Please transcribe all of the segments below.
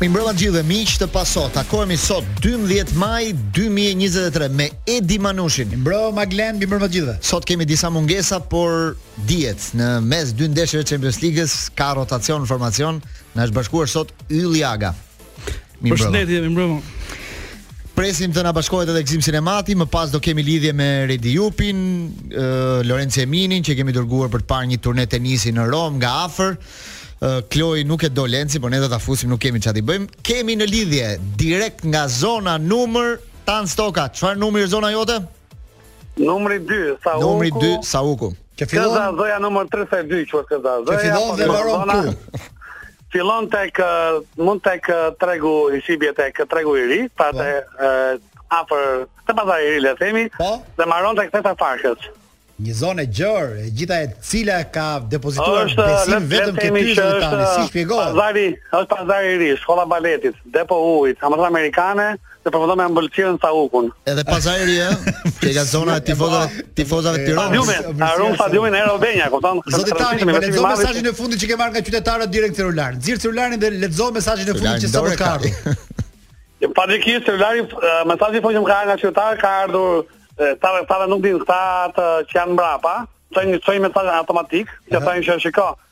Mirëmbrëma të gjithëve miq të paso, takohemi sot 12 maj 2023 me Edi Manushin. Mirëmbrëma Glen, mirëmbrëma të gjithëve. Sot kemi disa mungesa, por dihet në mes dy ndeshjeve Champions Ligës ka rotacion formacion, na është bashkuar sot Ylli Aga. Përshëndetje, mirëmbrëma. Presim të na bashkohet edhe Gëzim Sinemati, më pas do kemi lidhje me Redi Jupin, uh, Lorenc Eminin që kemi dërguar për të parë një turne tenisi në Romë nga afër. Uh, Kloj nuk e do Lenci, por ne do ta fusim, nuk kemi ça t'i bëjmë. Kemi në lidhje direkt nga zona numër Tan Stoka. Çfarë numri është zona jote? Numri 2, Sauku. Numri 2, Sauku. Që fillon Këza zoja numër 32 që është këza zoja. Që fillon po dhe mbaron ku? Fillon tek mund tek tregu i shibje tek tregu i ri, pa po. te afër te pazari i ri le themi, po? dhe mbaron tek Thesar Farkës. Një zonë e gjerë, e gjitha e cila ka depozituar është, besim vetëm te ti Tani, si shpjegohet? Pazari, është pazari i ri, shkolla baletit, depo ujit, ambasada amerikane, Se po vëllëm e mbëlqirën Saukun. Edhe pazari ri ë, që ka zona e tifozave, tifozave të Tiranës. Stadiumin, harrum stadiumin e Robenja, kupton? Zoti Tani, po lexo mesazhin e fundit që ke marrë nga qytetarët direkt celular. Nxirr celularin dhe lexo mesazhin e fundit që sapo ka ardhur. Pa ikë celulari, mesazhi fundit që më ka nga qytetarët ka ardhur ta ta nuk din këta atë që janë mbrapa, thonë i çojmë mesazh automatik, që thonë se shikoj,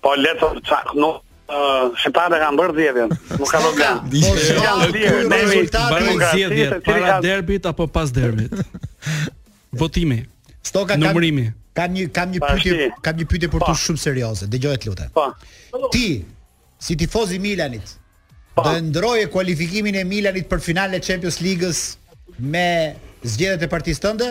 Po le të çikë, nuk shqiptarët e kanë bërë zgjedhjen. Nuk ka problem. Po janë zgjedhur me rezultate të zgjedhjes para derbit apo pas derbit. Votimi. Stoka ka numërimi. Kam një kam një pyetje, kam një pyetje për ty po. shumë serioze. Dëgjo të lutem. Po. Ti si tifoz i Milanit, po. do e ndërroje kualifikimin e Milanit për finalen e Champions League-s me zgjedhjet e partisë tënde?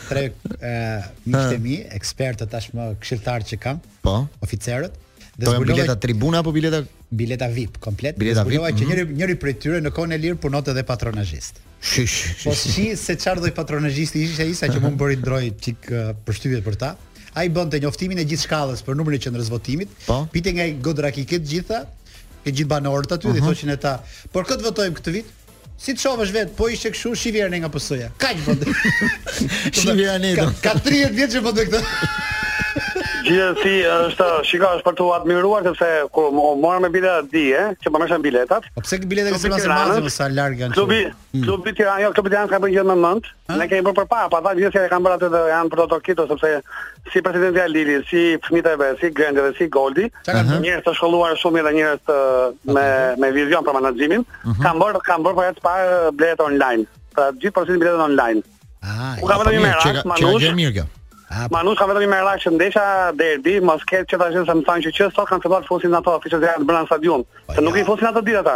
tre miqtë e mi, ekspertë tashmë këshilltarë që kam, po, oficerët. Dhe po zbulova bileta tribuna apo bileta bileta VIP komplet. Bileta zbulova VIP, që mhm. njëri njëri prej tyre në kohën e lirë punonte edhe patronazhist. Shish. Po shi se çfarë do patronazhisti ishte ai sa që mu më bëri ndonjë çik përshtypje për ta. Ai bënte njoftimin e gjithë shkallës për numrin e qendrës votimit. Po. Pyeste nga Godraki këtë gjitha, të gjithë banorët aty uh -huh. dhe mhm. thoshin ata, po kë votojmë këtë vit, Si të shohësh vet, thoshte kështu, shif njërën nga PS-ja. Kaq bënte. shif njërën. Ka, ka 30 vjet që bënte këtë. Gjithsesi është, shikoj, është për të admiruar sepse kur morëm me bileta di, e, që po mëshën biletat. Po pse biletat që mos e marrën më sa larg janë. Klubi, mm. klubi Tirana, jo, klubi Tirana ka bën gjë me mend. Ne kemi bërë përpara, pa tha gjithë se e kanë bërë atë dhe janë për t'u hequr, sepse si presidenti Halili, si fëmijët e e si Grendi dhe si Goldi, njerëz të shkolluar shumë dhe njerëz të me, me vizion për menaxhimin, uh -huh. kanë bërë, kanë bërë për herë të parë biletet online, pra gjithë procesin biletet online. Ah, Ku ka vetëm një merak, që, Manush, që mirë kjo. Ah, po. Manush ka vetëm një merak që ndesha derbi, mos ketë që ta gjithë, se më thanë që që sot kanë filluar të fusin ato, fishekzjarrët brenda në stadium, po se nuk i, jo, fusin ato ditë ata.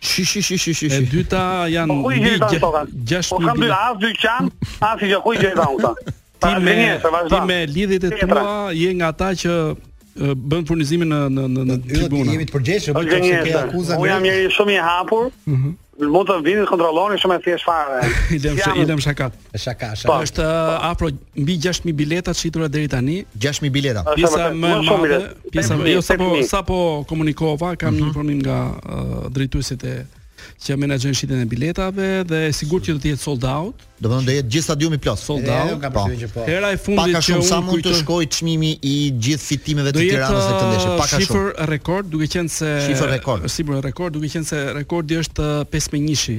Shi shi shi shi shi. E dyta janë po, mbi 6000 po, bileta. Po kam dy as dyqan, as i gjokoj gjë vanta. Ti me ti me lidhjet e tua je nga ata që bën furnizimin në në në në jo, tribuna. Ne jemi të përgjegjshëm për këtë që akuzon. Unë jam njeri shumë i hapur. Mhm. Mund të vini të kontrolloni shumë e thjeshtë fare. I lëmë i lëmë shakat. Shaka, shaka. Po është uh, afro mbi 6000 bileta të shitura deri tani. 6000 bileta. Pjesa më e madhe, pjesa më jo sapo sapo komunikova, kam një mhm. informim nga uh, drejtuesit e që menaxhojnë shitjen e biletave dhe e sigurt që do të jetë sold out. Domethënë do jetë gjithë stadiumi plot. Sold out. Kam po. përshtypjen që po. Hera e fundit që unë sa mund të shkojë çmimi i gjithë fitimeve të Tiranës në këtë ndeshje. Uh, Pak a shumë. Shifër rekord, duke qenë se shifër rekord. Shifër rekord, duke qenë se rekordi është 5 uh, me 1-shi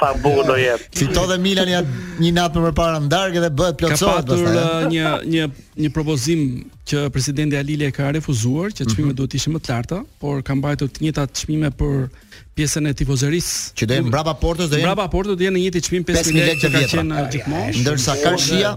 Sa bukur do jetë. Fiton dhe Milani një natë më parë në darkë dhe bëhet plotësohet pastaj. Ka patur uh, një një një propozim që presidenti Halili e ka refuzuar që çmimet mm -hmm. duhet të ishin më të larta, por ka mbajtur të njëjtat çmime për pjesën e tifozerisë. Që do jenë mbrapa portës do jenë. Mbrapa portës do jenë i njëjti çmim 5000 lekë që ka qenë gjithmonë. Ndërsa karshia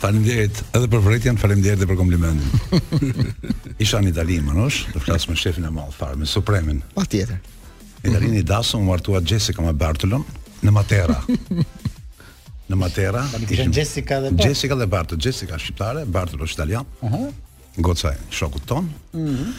Faleminderit edhe për vërejtjen, faleminderit edhe për komplimentin. Isha në Itali, Manush, të flas me shefin e madh fare, me Supremin. Patjetër. Në Itali, një dasëm u martua Jessica me Bartolon në Matera. në Matera. Jessica dhe Bartolo. Jessica dhe Bartolo, Jessica shqiptare, Bartolo italian. Aha. Uh -huh. Goca e shokut tonë. Mhm.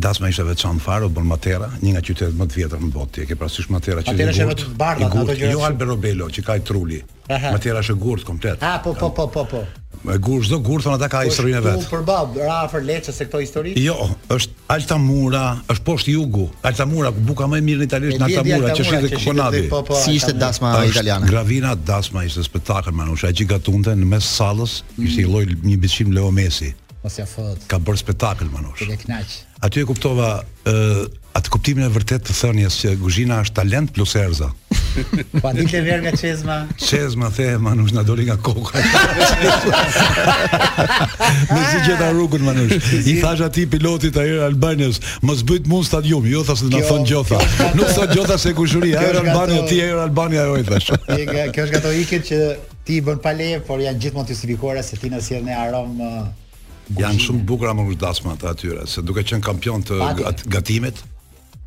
Dasma ishte e veçantë fare, u bë në Matera, një nga qytetet më të vjetra në botë. E ke parasysh Matera që Matera është ato të bardha, ato gjëra. Jo Alberobello, që ka i trulli. Matera është e gurtë komplet. Ah, po po po po po. Me gurë, çdo gurë thonë ata ka po, historinë e vet. Po përballë, diku afër Leçes se këto histori. Jo, është Altamura, është poshtë jugu. Altamura, ku buka më e mirë në Itali është në Altamura, që shihte kokonati. Po, po, si ishte dasma italiane? Gravina dasma ishte spektakël manush, ai që gatuante në mes sallës, mm. ishte një lloj një biçim Leo Messi. Mos ja fut. Ka bërë spektakël Manush. Je kënaq. Aty e kuptova ë atë kuptimin e vërtetë të thënies që kuzhina është talent plus erëza. Pa po, pitë verë nga çezma. Çezma the Manush na doli nga koka. Mezi gjeta rrugën Manush. I thashë atij pilotit Air Albanias, mos më çon në stadium, jo thashë na thon gjotha. Nuk sa gjotha se kushuri Air Albania ti Air Albania ajo i thashë. Kjo është nga ato ikjet që ti i bën pa leje, por janë gjithmonë të justifikuara se ti na sjell një aromë Janë shumë të bukura Manush dasmat e atyre, se duke qenë kampionë të gatimit.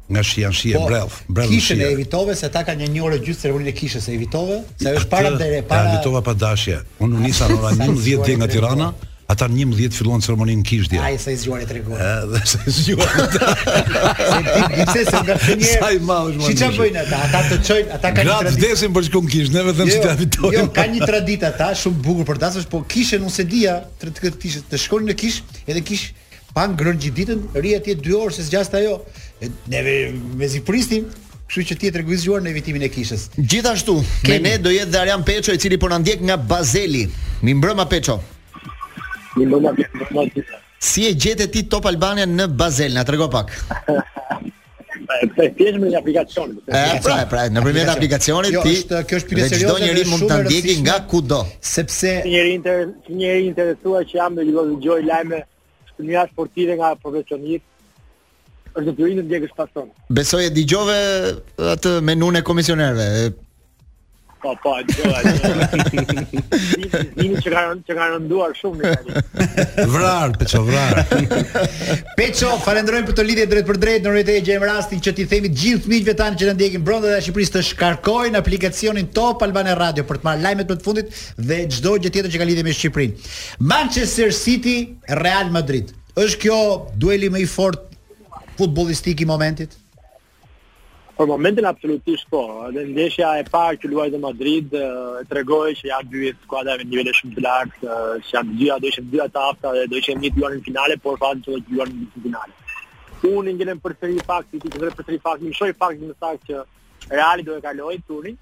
nga shija në shije po, brenda, brenda në shije. e evitove se ta ka një një orë e gjysmë ceremoninë e kishës e evitove, se është paradite, para. E evitova pa dashje. Unë u nisa në orën 11 nga Tirana, ata në 11 filluan ceremoninë në kishë dje. Ai sa i zgjuar u tregua. Edhe sa i zgjuar. Se ti gjithsej se nga një. Sa i madh është. Si çfarë bëjnë ata? Ata të çojnë, ata kanë një traditë. Gratë vdesin për të shkuar në kishë, ne vetëm si jo, ta evitojmë. Jo, kanë një traditë ata, shumë bukur për dasma, po kishën unë s'e dija, të kishë të shkonin në kishë, edhe kishë Pa ngrënë gjithë ditën, rri atje 2 orë se zgjat ajo. Neve mezi prisnim, kështu që ti u tregove i zgjuar në evitimin e kishës. Gjithashtu, me ne do jetë dhe Arjan Peço, i cili po na ndjek nga Bazeli. Mirëmbrëma Peço. Mirëmbrëma, mirëmbrëma. Si e gjete ti Top Albania në Bazel? Na trego pak. Pra, thjesht me një aplikacion. Ëh, pra, pra, nëpërmjet aplikacionit jo, ti. Është, kjo është pyetje serioze. Çdo njeri mund ta ndjekë nga kudo. Sepse si njeri i inter, si njeri i interesuar që jam të dëgjoj lajme të mira sportive nga profesionistë, është e detyruar të ndjekësh Pasonën. Besoj e dëgjove atë menun e komisionerëve. Po, po, dëgjova, dëgjova. Gjë që ka që ka rënduar shumë në Itali. Vrarë, Peço, vrarë. Peço, falenderojmë për këtë lidhje drejtpërdrejt, ndërkohë gjejmë rastin që t'i themi gjithë miqve tanë që na ndjekin brenda dhe jashtë Shqipërisë të shkarkojnë aplikacionin Top Albania Radio për të marrë lajmet më të fundit dhe çdo gjë tjetër që ka lidhje me Shqipërinë. Manchester City, Real Madrid. Është ky dueli më i fortë futbollistik i momentit? Për momentin absolutisht po. Dhe ndeshja e parë që u luajt në Madrid e tregoi që janë dy skuadra me nivel shumë të lartë, që janë dy ato ishin dy të afta dhe do ishin të luanin në finale, por fatkeqësisht s'do luajnë në finale. Unë ngelem përsëri faktin, ti ke përsëri faktin, më shoj faktin në fakt që Reali do e kalojë turin.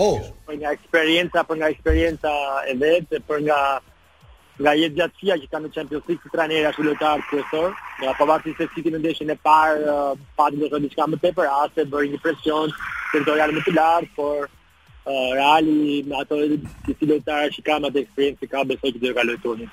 Po. Për nga eksperienca, për nga eksperienca e vet, për nga nga jetëgjatësia që ka në Champions League si trajneri ashtu lojtarët kryesorë, pavarësisht se City në ndeshjen e parë uh, pati ndoshta diçka më tepër ose bëri një presion territorial më të lartë, por uh, Reali me ato tipsi lojtarë që ka, me atë eksperiencë që ka besoj që do të kalojë turin.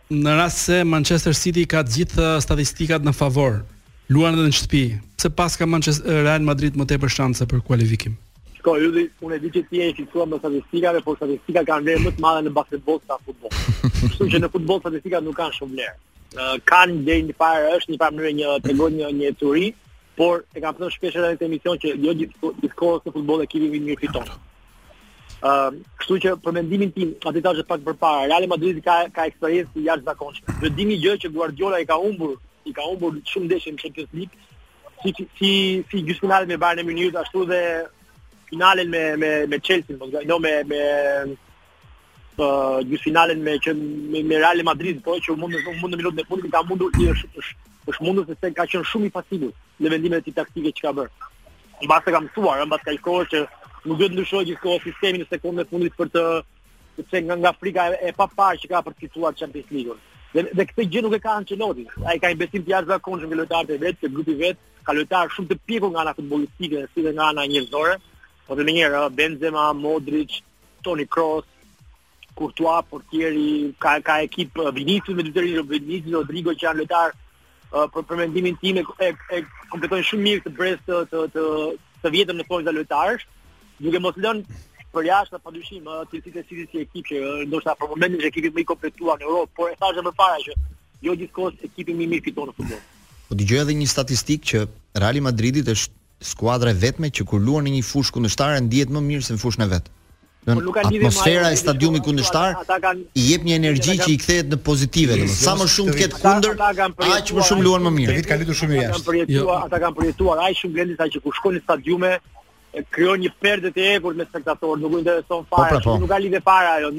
Në rast se Manchester City ka të gjithë statistikat në favor, luan edhe në shtëpi, pse paska Manchester Real Madrid më tepër shanse për kualifikim? Shiko, Ylli, unë e di që ti je i fiksuar me statistikat, por statistikat kanë vlerë më të madhe në basketbol se futbol. Kështu që në futbol statistikat nuk kanë shumë vlerë. Kanë deri në një farë, është një farë mënyrë një tregon një një ecuri, por e kam thënë shpesh edhe në emision që jo gjithë gjithë kohës në futbol ekipi më i mirë fiton. Ëm, ehm, uh, kështu që për mendimin tim, ata tash është pak përpara. Real Madrid ka ka eksperiencë të jashtëzakonshme. Dhe dimë gjë që Guardiola i ka humbur, i ka humbur shumë ndeshje në Champions League, si si si, si gjysmëfinale me Bayern Munich ashtu dhe finalen me me me Chelsea, mos gaboj, jo me me uh, gjysmëfinalen me që me, me Real Madrid, po që u mund të mund në minutën e fundit ka humbur i është është, është mundur se ka qenë shumë i pasigurt në vendimet e tij taktike që ka bërë. Mbase ka mësuar, ëh, mbas kaq kohë që nuk duhet ndryshoj gjithkohë sistemin në sekondën e fundit për të sepse nga nga frika e, e pa parë që ka për të fituar Champions League-un. Dhe, dhe këtë gjë nuk e ka Ancelotti. Ai ka një besim të jashtëzakonshëm në lojtarët e vet, te grupi i vet, ka lojtarë shumë të pjekur nga ana futbollistike si dhe nga ana njerëzore. Po them me një Benzema, Modric, Toni Kroos, Courtois, portieri, ka ka ekip Vinicius me dy të rinj, Vinicius, Rodrigo që janë lojtarë uh, për për mendimin tim e, e, e kompletojnë shumë mirë atë brez të të të, të vjetër në thonjëza lojtarësh, duke mos lënë përjashta pa dyshim atë City si ekip që ndoshta për momentin është ekipi më i kompletuar në Europë, por e thashë më parë që jo gjithë kohës ekipi më i mirë fiton në futboll. Po dëgjoj edhe një statistikë që Real Madridi është Skuadra e vetme që kur luan në një fushë kundërshtare ndihet më mirë se në fushën e vet. Domethënë atmosfera e stadiumit kundërshtar i jep një energji që i kthehet në pozitive, domethënë sa më shumë të ketë kundër, aq më shumë luan më mirë. Vjet ka fituar shumë jashtë. Jo. Ata kanë përjetuar aq shumë gjendje sa që kur shkojnë në stadiume krijon një perde të hekurt me spektatorë, nuk u intereson po, fare, pra, po. nuk ka lidhje fare ajo.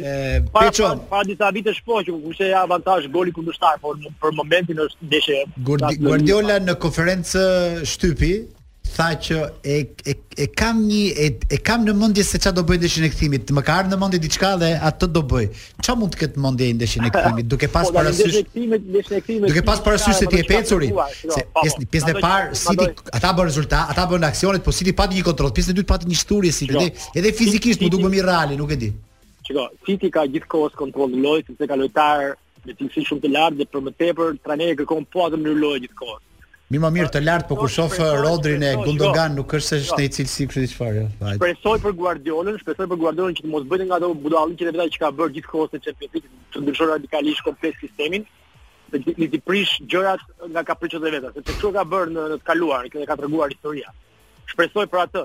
Para, para, para disa vitesh po që kishte avantazh goli kundërshtar, por për momentin është ndeshje. Guardiola në konferencë shtypi tha që e e, e kam një e, e kam në mendje se çfarë do bëj ndeshjen e kthimit. Më ka ardhur në mendje diçka dhe atë do bëj. Çfarë mund të ketë mendje ndeshjen e kthimit duke pas po, parasysh Duke pas parasysh City-n e Peço, se po, po. pjesën pjesën e parë City ata bënë rezultat, ata bënë aksionet, po City pati një kontroll, pjesën e dytë pati një shthurje City. Edhe fizikisht më duk më mirë Reali, nuk e di. Shiko, City ka gjithë kohës kontroll në lojë sepse ka lojtar me cilësi shumë të lartë dhe për më tepër trajneri kërkon po atë mënyrë loje gjithë kohës. Shumë mirë të lartë, por kur shoh uh, Rodrin e Gundogan nuk është se është në cilësi kështu si çfarë. Jo, shpresoj për Guardiolën, shpresoj për Guardiolën që të mos bëjë nga ato budallëqet e veta që ka bërë gjithë kohës në Champions League, të ndryshojë radikalisht komplet sistemin dhe të të prish gjërat nga kapriçot e veta, sepse këtë ka bërë në të kaluarën, këtë e ka treguar historia. Shpresoj për atë.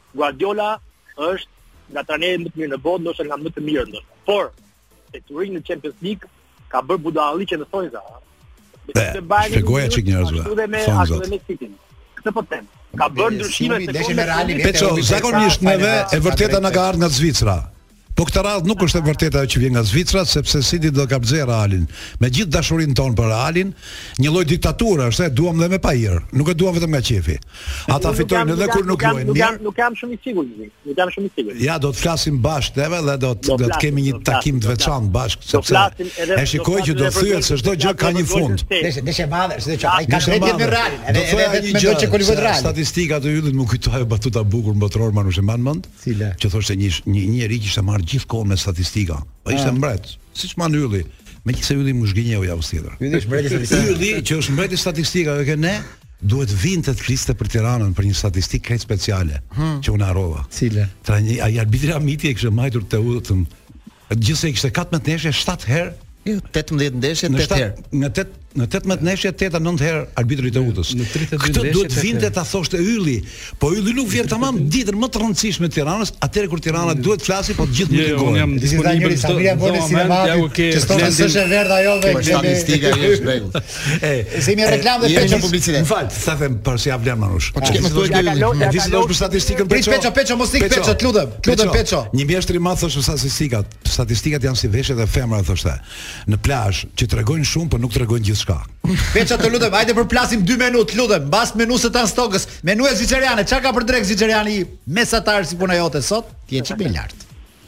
Guardiola është nga trajnerët më të mirë në botë, ndoshta nga më të mirë ndoshta. Por te turi në Champions League ka bërë budallëqe në thonjëza. Po, shpjegoja çik njerëzve. Ashtu dhe me, ashtu dhe me City. Këtë po them. Ka bërë ndryshime të kemi me Real. Peço, zakonisht neve e vërteta na ka ardhur nga Zvicra. Po këtë radhë nuk është e vërtetë ajo që vjen nga Zvicra, sepse City do të kapzë Realin. Me gjithë dashurinë tonë për Realin, një lloj diktature është, e duam dhe me pahir. Nuk e duam vetëm nga qefi. Ata fitojnë edhe kur nuk luajnë mirë. Nuk jam shumë i sigurt me Nuk jam shumë i sigurt. Ja, do të flasim bashkë neve dhe do të do të kemi një takim të veçantë bashkë, sepse e shikoj që do thyhet se çdo gjë ka një fund. Nëse nëse e madhe, nëse çka, ai ka vetë me Realin. Edhe edhe me do të kolivojë Realin. Statistikat e Yllit më kujtohet batuta bukur e doktor Manush e mban mend. Cila? Që thoshte një një njeri që ishte marrë gjithë kohën me statistika. Po ishte ah. mbret, siç mban Ylli. Megjithëse Ylli më zhgënjeu javë tjetër. Ylli është mbret i statistikave. Ylli që është mbret i statistikave që ne duhet vinte të kërciste për Tiranën për një statistikë krejt speciale hmm. që unë harrova. Cila? Tra një ai arbitri Hamiti e kishte mbajtur të udhëtën Gjithsej i kishte katërmbëdhjetë ndeshje shtatë herë tetëmbëdhjetë ndeshje në tetë herë. Në tetë në tetëmbëdhjetë ndeshje tetë a nëntë herë arbitër i Teutës. Në 32 ndeshje. Këtë duhet të vinte ta thoshte Ylli, po Ylli nuk vjen tamam ditën më të rëndësishme të Tiranës, atëherë kur Tirana mm. duhet të flasë, po gjithë mund të thojë. Unë jam disponibël të bëj sinema. Ti s'është e verdha ajo dhe kemi statistika është rregull. E, kemi reklamë dhe Peço publicitet. Më fal, sa them për si Avlian Manush. Po çka më thua ti? E di se do për statistikën Peço. Peço, Peço, mos ik Peço, të lutem. Të lutem Peço. Një mjeshtër i madh thoshte statistikat. Statistikat janë si veshjet e femrave thoshte. Në plazh që tregojnë shumë, por nuk tregojnë gjithçka. Peço, të lutem, hajde të flasim 2 minutë, të lutem. Mbas menusë tan stokës. Menuja zviceriane, çka ka për drekë zviceriani mesatar si puna jote sot? Ti je çipi lart.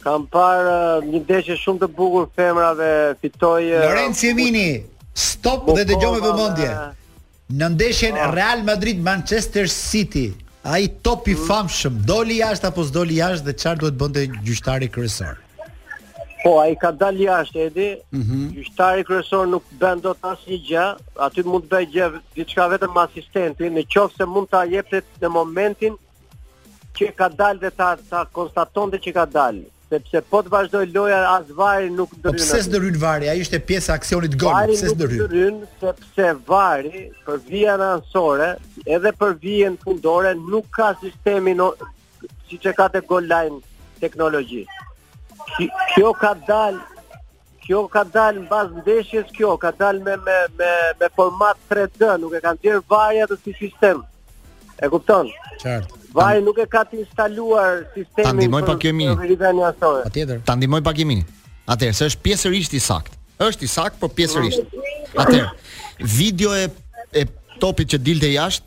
Kam parë një ndeshje shumë të bukur femrave fitoi... Lorenc Jemini. Stop dhe dëgjo me vëmendje. Në ndeshjen ah. Real Madrid Manchester City, ai top i mm. famshëm, doli jashtë apo s'doli jashtë dhe çfarë duhet bënte gjyqtari kryesor? Po, ai ka dal jashtë Edi. Mm -hmm. Gjyqtari kryesor nuk bën dot asnjë gjë, aty mund të bëjë gjë diçka vetëm asistenti, në qoftë se mund ta jepte në momentin që ka dalë dhe ta ta konstatonte që ka dalë sepse po të vazhdojë loja as VAR-i nuk ndërhyn. Pse s'ndërhyn VAR-i? Ai ishte pjesë e aksionit gol, pse s'ndërhyn? Nuk ndërhyn sepse VAR-i për vijën anësore, edhe për vijën fundore nuk ka sistemin o, siç e ka te goal line teknologji. Kjo ka dal Kjo ka dalë mbas ndeshjes kjo, ka dalë me, me, me, me format 3D, nuk e ka VAR-i atë si sistem. E kupton? Qartë. VAR-i nuk e ka të instaluar sistemin. Ta ndihmoj pak kemi. Patjetër. Ta ndihmoj pak kemi. Atëherë, se është pjesërisht i saktë. Është i saktë, por pjesërisht. Atëherë, videoja e topit që dilte jashtë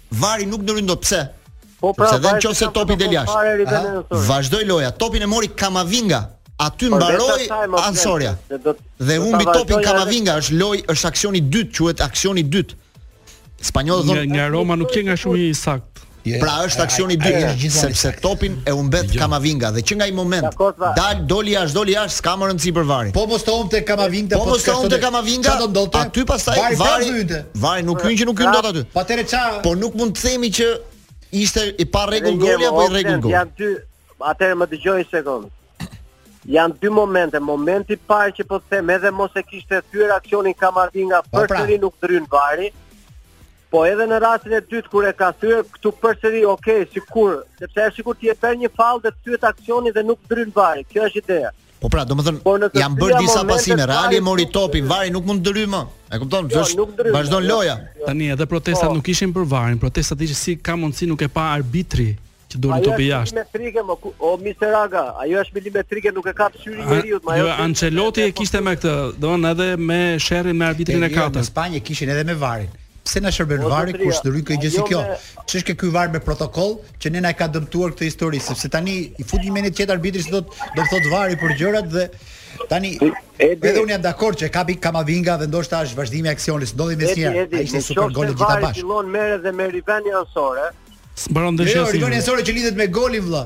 VAR-i nuk ndërhyn dot pse? Po pra, edhe nëse topi del jashtë. Vazhdoi loja, topin e mori Kamavinga. Aty po, mbaroi anësorja. Dhe humbi topin Kamavinga, është loj, është aksion i dytë, quhet aksion i dytë. Spanjollët thonë Kamavinga nuk qenka shumë i saktë. Pra është aksioni i dytë sepse topin e humbet Kamavinga dhe që nga ai moment dal doli jashtë doli jashtë s'ka më rëndësi për VAR-in. Po mos të humbte Kamavinga, po, po mos të humbte Kamavinga. Aty pastaj VAR-i VAR-i nuk hyn që nuk hyn dot aty. Po atëherë ça? Po nuk mund të themi që ishte i parregullt goli apo i rregullt goli. Janë dy. Atëherë më dëgjo një sekond. Janë dy momente. Momenti i parë që po të them edhe mos e kishte thyer aksionin Kamavinga po, pra. përsëri nuk ndërhyn VAR-i. Po edhe në rastin e dytë kur e ka thyer këtu përsëri, ok, sikur, sepse është sikur ti e bën një faull dhe thyet aksioni dhe nuk ndërhyn VAR-i. Kjo është ideja. Po pra, domethën janë bërë disa pasime, Reali e mori topin, VAR-i nuk mund të ndërhyjë më. E kupton? Jo, është nuk ndërhyn. Vazhdon jo. loja. Tani edhe protestat po. nuk ishin për VAR-in, protestat ishin si ka mundsi nuk e pa arbitri që doli topi jashtë. Ajo është milimetrike, më, o Mister Aga, ajo është milimetrike, nuk e ka syri i njeriut, më ajo. Jo, Ancelotti e kishte me këtë, domethën edhe me sherrin me arbitrin e katërt. Në Spanjë kishin edhe me VAR-in. Pse na shërben po, VAR-i kur s'ndërhyn te gjë si kjo? Ç'është ky ky VAR me protokoll që ne na e ka dëmtuar këtë histori, sepse tani i fut një mendje tjetër arbitri se do të do të thotë VAR-i për gjërat dhe tani edhe unë jam dakord që kapi Kamavinga dhe ndoshta është vazhdimi i aksionit, ndodhi me sjerë. Ai ishte super gol i gjitha bash. Fillon merret me rivënie anësore. S'mbaron dëshirë. Jo, rivënie anësore që lidhet me golin vëlla.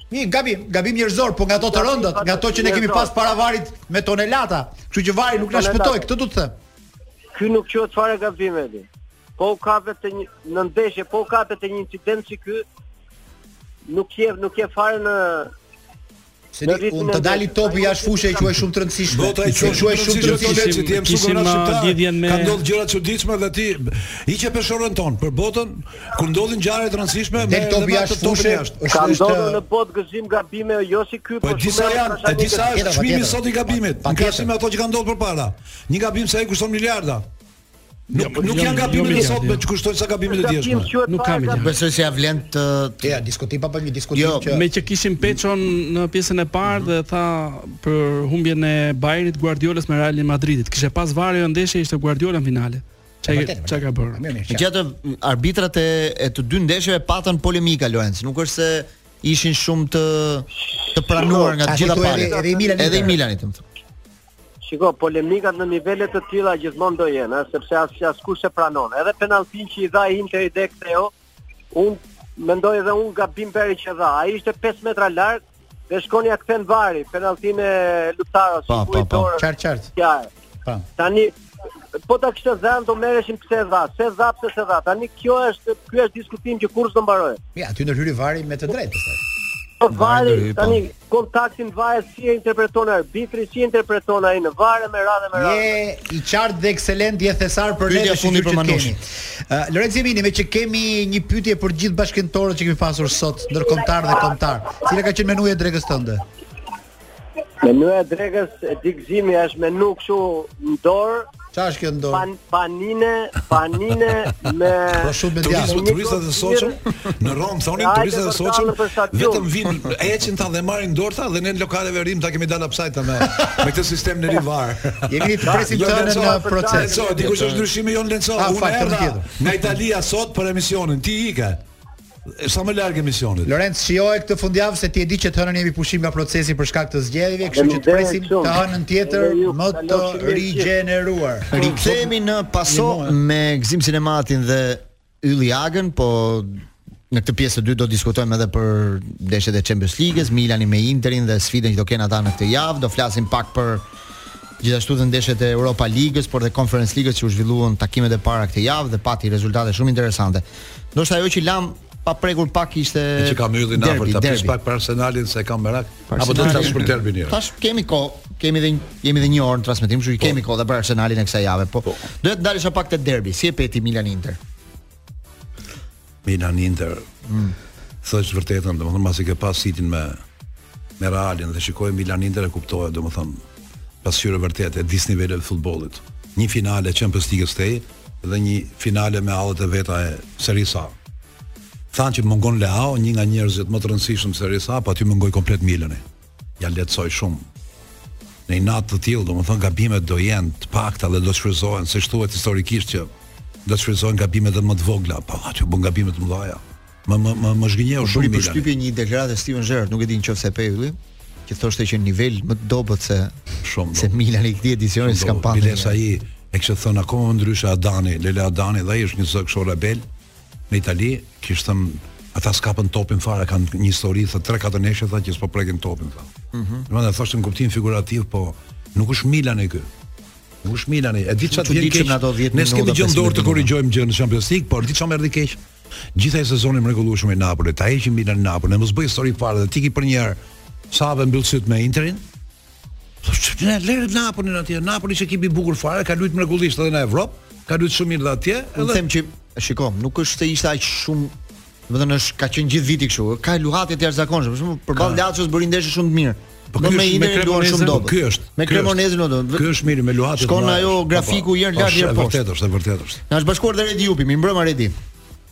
Një gabim, gabim njerëzor, po nga ato të rëndët, nga ato që ne kemi pas para VAR-it me tonelata. Kështu që VAR-i nuk na shpëtoi, këtë do të them. Ky nuk quhet fare gabim edhe. Po ka vetëm një në ndeshje, po ka vetëm një incident si ky. Nuk je nuk je fare në Se di, unë të dali topi jashtë fushës e quaj shumë të rëndësishme. Bota e quaj shumë shumë të rëndësishme që ti jemi shumë në shqiptar. Ka ndodhur gjëra të çuditshme dhe ti hiqe peshoren tënde për botën. Kur ndodhin ngjarje të rëndësishme, me të topi jashtë fushës, është ka ndodhur në botë gëzim gabime, jo si ky, po, po di sa janë, e di sa është çmimi sot i gabimit, në krahasim me ato që kanë ndodhur përpara. Një gabim sot kushton miliarda. Nuk, jo, nuk jo, janë gabimet jo, e sotme që kushtojnë sa gabimet e djeshme. Nuk kam gjë. Besoj se ja vlen të të ja diskutim apo një diskutim jo, që meqë kishim Peçon në pjesën e parë dhe tha për humbjen e Bayernit të Guardiolës me Realin e Madridit. Kishte pas VAR ajo ndeshje ishte Guardiola në finale. Çka ka bërë? Mirë, mirë. Megjithatë arbitrat e, e të dy ndeshjeve patën polemika Lorenc. Nuk është se ishin shumë të të pranuar nga të gjitha palët. Edhe i Milanit. Edhe i Milanit, domethënë. Shiko, polemikat në nivele të tilla gjithmonë do jenë, sepse as askush s'e pranon. Edhe penalltin që i dha Interit Dekteo, Unë mendoj edhe unë gabim bëri që dha. Ai ishte 5 metra larg dhe shkon ia kthen vari penalltinë e Lautaros. Po, po, po. Qartë, qartë. Ja. Po. Tani po ta kishte dhënë do merreshim pse dha, s'e dha pse s'e dha. Tani kjo është ky është diskutim që kurrë s'do mbarojë. Ja, aty ndërhyri vari me të drejtë. Po vari tani kontaktin varet si e interpreton arbitri, si e interpreton ai në VAR e me radhë me radhë. Je i qartë dhe ekselent je thesar për ne fundi për Manushin. Uh, Lorenzo Emini, me që kemi një pyetje për gjithë bashkëpunëtorët që kemi pasur sot ndërkombëtarë dhe kombëtarë. Cila ka qenë menuja e drekës tënde? Menuja e drekës e di Ximi është menu kështu në dorë, Çfarë është kjo në dorë? Panine, panine me turizëm, turistat e sotshëm. Në Romë thonin turistat e sotshëm. Vetëm vin, e ecin ta dhe marrin dorta dhe ne lokaleve rrim ta kemi dalë pasaj ta me me këtë sistem në rivar. Jemi të presim të në proces. Di kush është ndryshimi jonë Lenco, unë erdha nga Italia sot për emisionin. Ti ike. E sa më larg emisionit. Lorenc, shijoje këtë fundjavë se ti e di që të hënën jemi pushim nga procesi për shkak të zgjedhjeve, kështu që të presim të hënën tjetër më të rigjeneruar. Rikthehemi në paso me Gëzim Sinematin dhe Ylli Agën, po në këtë pjesë të dytë do diskutojmë edhe për ndeshjet e Champions League-s, Milani me Interin dhe sfidën që do kenë ata në këtë javë, do flasim pak për Gjithashtu dhe ndeshjet e Europa Ligës, por dhe Conference Ligës që u zhvilluan takimet e para këtë javë dhe pati rezultate shumë interesante. Ndoshta ajo që lamë pa prekur pak ishte meqë kam Yllin derbi, afër ta pyes pak për Arsenalin se ka merak apo do të flasësh për derbin e tash kemi kohë kemi dhe jemi dhe një orë në transmetim kështu që po. kemi kohë dhe për Arsenalin e kësaj jave po, po. do të ndalesha pak te derbi si e pe ti Milan Inter Milan Inter. Mm. Them të vërtetën, domethënë pasi ke pa Sitin me me Realin dhe shikoj Milan Inter e kuptohet, domethënë pasqyrë e vërtetë e disniveleve të futbollit. Një finale Champions League-s atje dhe një finale me hallet e veta e Serie A. Thanë që mungon Leao, një nga njerëzit më të rëndësishëm të Serie A, pa po aty mungoi komplet Milani. ia lehtësoi shumë. Në një natë të tillë, domethënë gabimet do jenë të pakta dhe do të shfrytëzohen, siç thuhet historikisht që do të shfrytëzohen gabimet edhe më të vogla, po aty bën gabime të mëdha. Më më më më zhgënjeu shumë. Bëri përshtypje një deklaratë e Steven Gerrard, nuk e di nëse e pe Ylli, që thoshte që nivel më të dobët se shumë se Milan i këtij edicioni s'ka pa. Bilesa ai e kishte thënë akoma më ndryshe Adani, Lele Adani, dhe ai është një zë kështu rebel. në Itali, kish thënë ata s'kapën topin fare, kanë një histori të 3-4 ndeshje tha që s'po prekin topin tha. Mhm. Mm Domethënë thoshte në kuptim figurativ, po nuk është Milani ky. Nuk është Milani. E di çfarë të vjen keq. Në ato 10 minuta. Ne s'kemi gjë në dorë të korrigjojmë gjë në Champions League, po e di çfarë më erdhi keq. Gjithë ai sezon i mrekullueshëm i Napolit, ta heq Milani Napolin, mos bëj histori fare dhe t'ikë përnjëherë. Sa hap e mbyll sytë me Interin, Ne lërë Napolin atje, Napoli është ekip i bukur fare, ka luajtur mrekullisht edhe në Evropë, ka luajtur shumë mirë atje. Edhe... Unë them që shiko, nuk është se ishte aq shumë Domethënë është ka qenë gjithë viti kështu. Ka luhatje të jashtëzakonshme, për shembull, përballë Lacios bëri ndeshje shumë të mirë. Po ky është me Kremonezën, po ky është. Me Kremonezën do. Po ky është mirë me luhatje. Shkon ajo po, po. grafiku i rëndë lart e poshtë. Është vërtet, është vërtet. Na është bashkuar dhe Redi Jupi, mirëmbrëma Redi.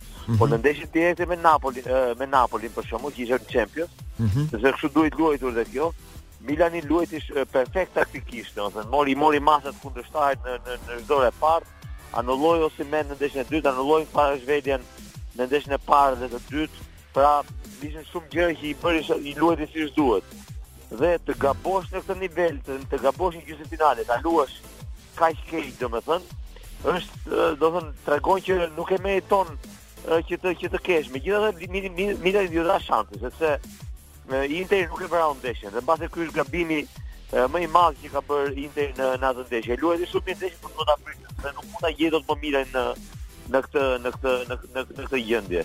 -hmm. Por në ndeshjet direkte me Napolin, me Napolin për shembull që ishte në Champions, mm -hmm. se kështu duhet luajtur dhe kjo. Milani luajti perfekt taktikisht, domethënë i mori i mori masat kundërshtarit në në në dorën e parë, anulloi Osimhen në ndeshjen e dytë, anulloi Kvaratskhelian në ndeshjen e parë dhe të dytë, pra ishin shumë gjëra që i bëri i luajti siç duhet. Dhe të gabosh në këtë nivel, të, të gabosh në gjysmëfinale, ta luash kaq keq domethënë, është domethënë tregon që nuk e meriton që të që të kesh. Megjithatë Milani ka shanse sepse Interi nuk e vrau ndeshjen. Dhe mbase ky është gabimi më i madh që ka bërë Interi në në atë ndeshje. Luajti shumë mirë ndeshjen, por nuk do ta prish. Se nuk mund ta gjejë dot më Milanin në në këtë në këtë në këtë gjendje.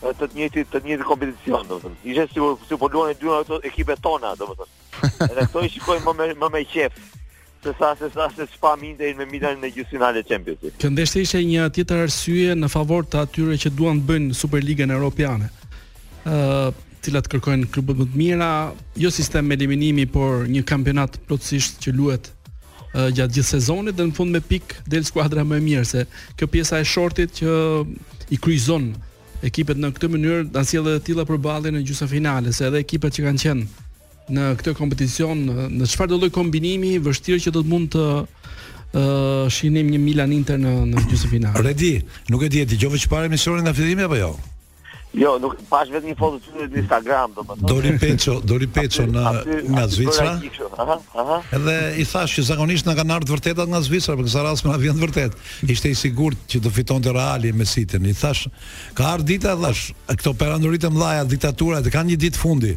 të të njëjtit të njëjtit kompeticion domethënë. Ishte si si po luanin dy ato ekipe tona domethënë. Edhe këto i shikoj më me, më me qejf se sa se sa se ç'pamë Interin me Milanin në gjysmëfinalen e Champions League. Kjo ndeshje ishte një tjetër arsye në favor të atyre që duan të bëjnë Superligën Europiane. ë uh, cilat kërkojnë klubet më të mira, jo sistem eliminimi, por një kampionat plotësisht që luhet gjatë gjithë sezonit dhe në fund me pikë del skuadra më e mirë se kjo pjesa e shortit që i kryqëzon ekipet në këtë mënyrë na sjell edhe të tilla përballje në gjysmëfinale se me ekipet që kanë qenë në këtë kompeticion në çfarëdolloj kombinimi vështirë që do të mund të uh, shihnim një Milan Inter në në gjysmëfinale. Redi, nuk e di, dëgjove ç'pamë emisionin nga fillimi apo jo? Jo, nuk pashë vetëm një foto të tyre në Instagram, domethënë. Dori Peço, Dori Peço në nga Zvicra. Aha, aha. Edhe i thashë që zakonisht na kanë ardhur të vërtetat nga Zvicra, por kësaj radhe s'na vjen e vërteta. Ishte i sigurt që do fitonte Reali me City-n. I thashë, ka ardhur dita, thashë, këto perandoritë e mëdha, diktaturat, kanë një ditë fundi.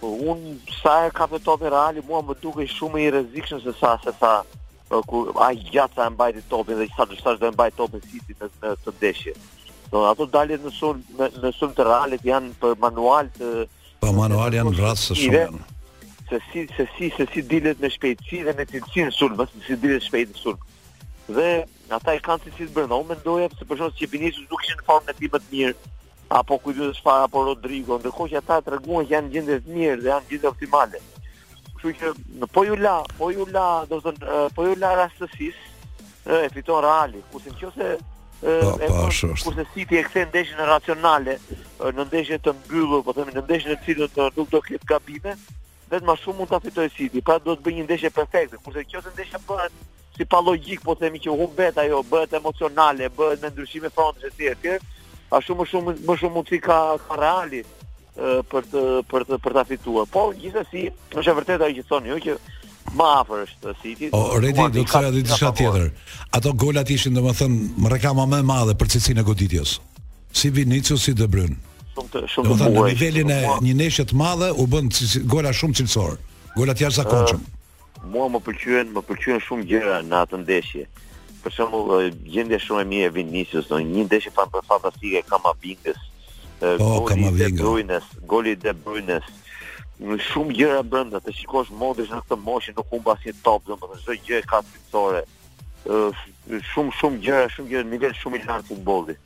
Po un sa e kap topin Reali mua më dukej shumë i rrezikshëm se sa se sa po, ku ai gjatë sa e mbajti topin dhe sa do sa do e mbajë topin City në, në atë ndeshje. Po ato daljet në sulm në, në sulm të Realit janë për manual të Po manual janë rrallë se shumë janë. Se si se si se si dilet me shpejtësi dhe me cilësi në sulm, se si dilet shpejt në sulm. Dhe ata e kanë cilësinë brenda. Unë mendoja se për shkak se Vinicius nuk ishte në formën e tij më të mirë, Apo kujdes të shpara apo Rodrigo, ndërkohë që ata treguan që janë në gjendje të mirë dhe janë në gjendje optimale. Kështu që në po ju la, po ju la, domethënë, po ju la rastësisë, e fiton Reali, kurse nëse po, e po, nëse City e kthen ndeshjen racionale, në ndeshje të mbyllur, po themi në ndeshje në të cilën nuk do të ketë gabime, Vetëm ashtu mund ta fitojë City, pra duhet të bëjë një ndeshje perfekte, kurse nëse ndeshja bëhet si pa logjikë, po themi që humbet ajo, bëhet emocionale, bëhet me ndryshime frontesh etj etj. Ashtu më shumë më shumë mundësi ka ka Reali për të për të për ta fituar. Po gjithsesi, është e vërtetë ajo që thoni ju që më afër është City. O Redi do të thoya diçka tjetër. Ato golat ishin domethënë reklama më e madhe për cilësinë e goditjes. si Vinicius si De Bruyne. Shumë, shumë të bukur. Në nivelin e një ndeshje të madhe u bënë gola shumë cilësorë. Gola të jashtëzakonshëm. Uh, mua më pëlqyen, më pëlqyen shumë gjëra në atë ndeshje. Për shembull, gjendja shumë e mirë e Vinicius, në një ndeshje fan fantastike Camavingës. Uh, oh, Camavinga. Goli i De Bruyne. Ka shumë gjëra brenda, të shikosh Modriç në këtë moshë nuk humb asnjë top, domethënë çdo gjë e ka cilësore. shumë shumë gjëra, shumë gjëra nivel shumë i lartë futbolli.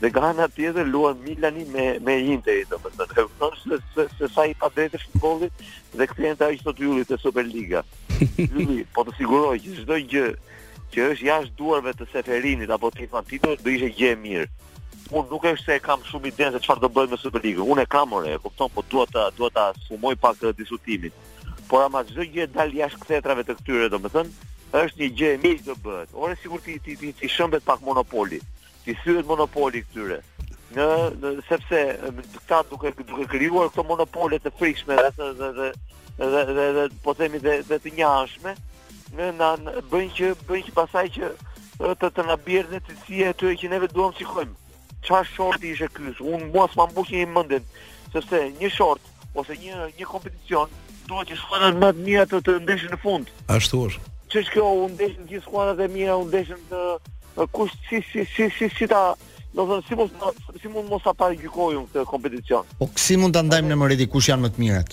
Dhe nga ana tjetër luan Milani me me Interi, domethënë, e kupton se se, se sa i padrejtë është futbolli dhe kthehemi te ajo ç'thotë Ylli te Superliga. Ylli, po të siguroj që çdo gjë që është jashtë duarve të Çeferinit apo të Infantinos do ishte gjë e mirë. Unë nuk është se e kam shumë idenë se çfarë do bëhet me Superligën. Unë e kam, ore, e kupton, po dua ta dua ta zumoj pak diskutimin. por ama çdo gjë që del jashtë kthetrave të këtyre, domethënë, është një gjë e mirë që bëhet. Ore sikur t'i t'i t'i, t'i shembet pak monopoli. T'i thyhet monopoli këtyre. Në, në sepse këta duke duke krijuar këto monopole të frikshme dhe dhe dhe dhe, dhe, dhe, dhe po themi dhe, dhe të njëanshme, në na bëjnë që bëjnë që pastaj që të të na bjerë cilësia e asaj që neve duam të shikojmë. Ça shorti ishte ky? Po mua s'ma mbush njeri mendjen, sepse një short, ose një, një kompeticion, duhet që skuadrat më të mira të, të ndeshen në fund. Ashtu është. Ç'është kjo, u ndeshën gjithë skuadrat e mira, u ndeshën të... Kush, si, si, si, si, si ta... Domethënë, si, mos, si mund mos ta paragjykoj unë këtë kompeticion? Po si mund ta ndajmë ne more Redi kush janë më të mirat?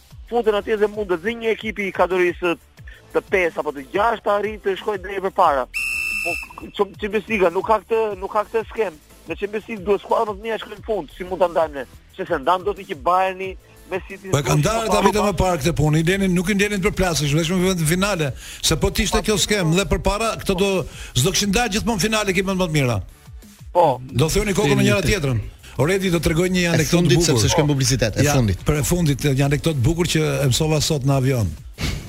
futen atje dhe mund edhe një ekip i kategorisë të pesë apo të gjashtë të arrijë të shkojë deri përpara. Po Champions League nuk ka këtë, nuk ka këtë skemë. Në Champions League duhet skuadrat më të mira të shkojnë në fund, si mund ta ndajmë ne? Që s'e ndan dot që Bayerni me City. Po kanë ndarë ta vite më parë këtë punë. I linin, nuk i linin të përplaseshin, vetëm në vendin finale. Se po të ishte kjo skemë dhe përpara, këto do s'do kishin dalë gjithmonë në finale ekipet më të mira. Po. Do thyenin kokën me njëra tjetrën. O Redi do të të tregoj një anekdotë të bukur. Sepse kemi publicitet, e fundit. Ja, për e fundit një anekdotë të bukur që e mësova sot në avion.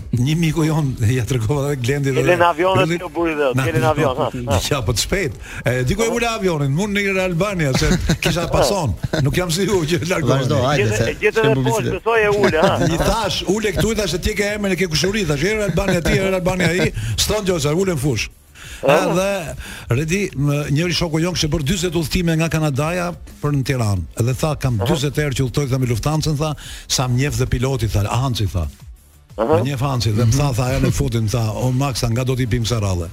Një miku jonë ia tregova edhe Glendit dhe. Në avion e të buri dhe, keni në avion. Ja, po shpejt. E di ku e ula avionin, mu në Air Albania se kisha pason. Nuk jam si ju që largoj. Vazhdo, hajde se. Gjetë edhe po, besoj e ule, ha. I thashë, ule këtu i thashë ti ke emrin e ke kushëri thashë, Albania ti, Albania ai, ston gjosa, ule në fushë. Edhe Redi, një shoku jonë kishte bërë 40 udhëtime nga Kanadaja për në Tiranë. Edhe tha kam 40 herë që udhëtoj tha me Lufthansën, tha, sa më njeh dhe piloti tha, Hanci tha. Më njeh Hanci dhe më tha tha atë ditë tha, o Max, nga do t'i biem kësaj radhe.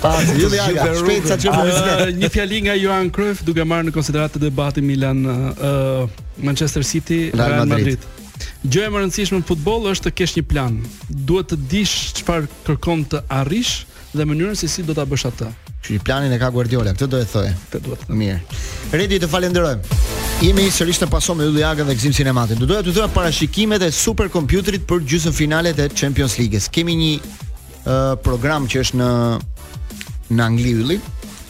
Pa, si ju ja, shpejt sa çfarë më Një fjali nga Johan Cruyff duke marrë në konsideratë debatin Milan uh, Manchester City Real Madrid. Madrid. Gjëja më e rëndësishme në futboll është të kesh një plan. Duhet të dish çfarë kërkon të arrish dhe mënyrën se si do ta bësh atë. Që planin e ka Guardiola, këtë do e thojë. Këtë do thotë. Mirë. Redi të falenderojmë. Jemi sërish në Pasó me Ylli Agën dhe Gëzim Sinematin. Do doja të thoja parashikimet e superkompjuterit për gjysmëfinalet e Champions League-s. Kemi një uh, program që është në në Angli Ylli,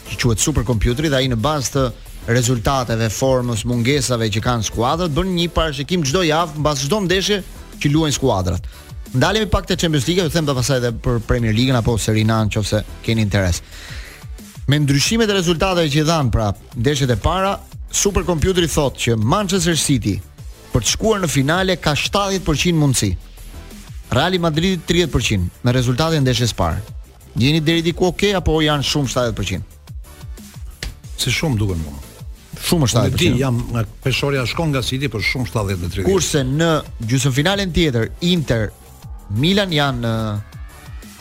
që quhet superkompjuteri dhe ai në bazë të rezultateve, formës, mungesave që kanë skuadrat, bën një parashikim çdo javë mbas çdo ndeshje që luajnë skuadrat. Ndalemi pak te Champions League, ju them dhe pastaj edhe për Premier League-n apo Serie A nëse keni interes. Me ndryshimet e rezultateve që dhanë pra ndeshjet e para, superkompjuteri thotë që Manchester City për të shkuar në finale ka 70% mundësi. Reali Madridi 30% me rezultatin e ndeshjes së parë. Jeni deri diku ok apo janë shumë 70%? Si shumë duken mua. Shumë 70%. Di që nga peshorja shkon nga City por shumë 70 me 30. Kurse në gjysmëfinalen tjetër Inter Milan janë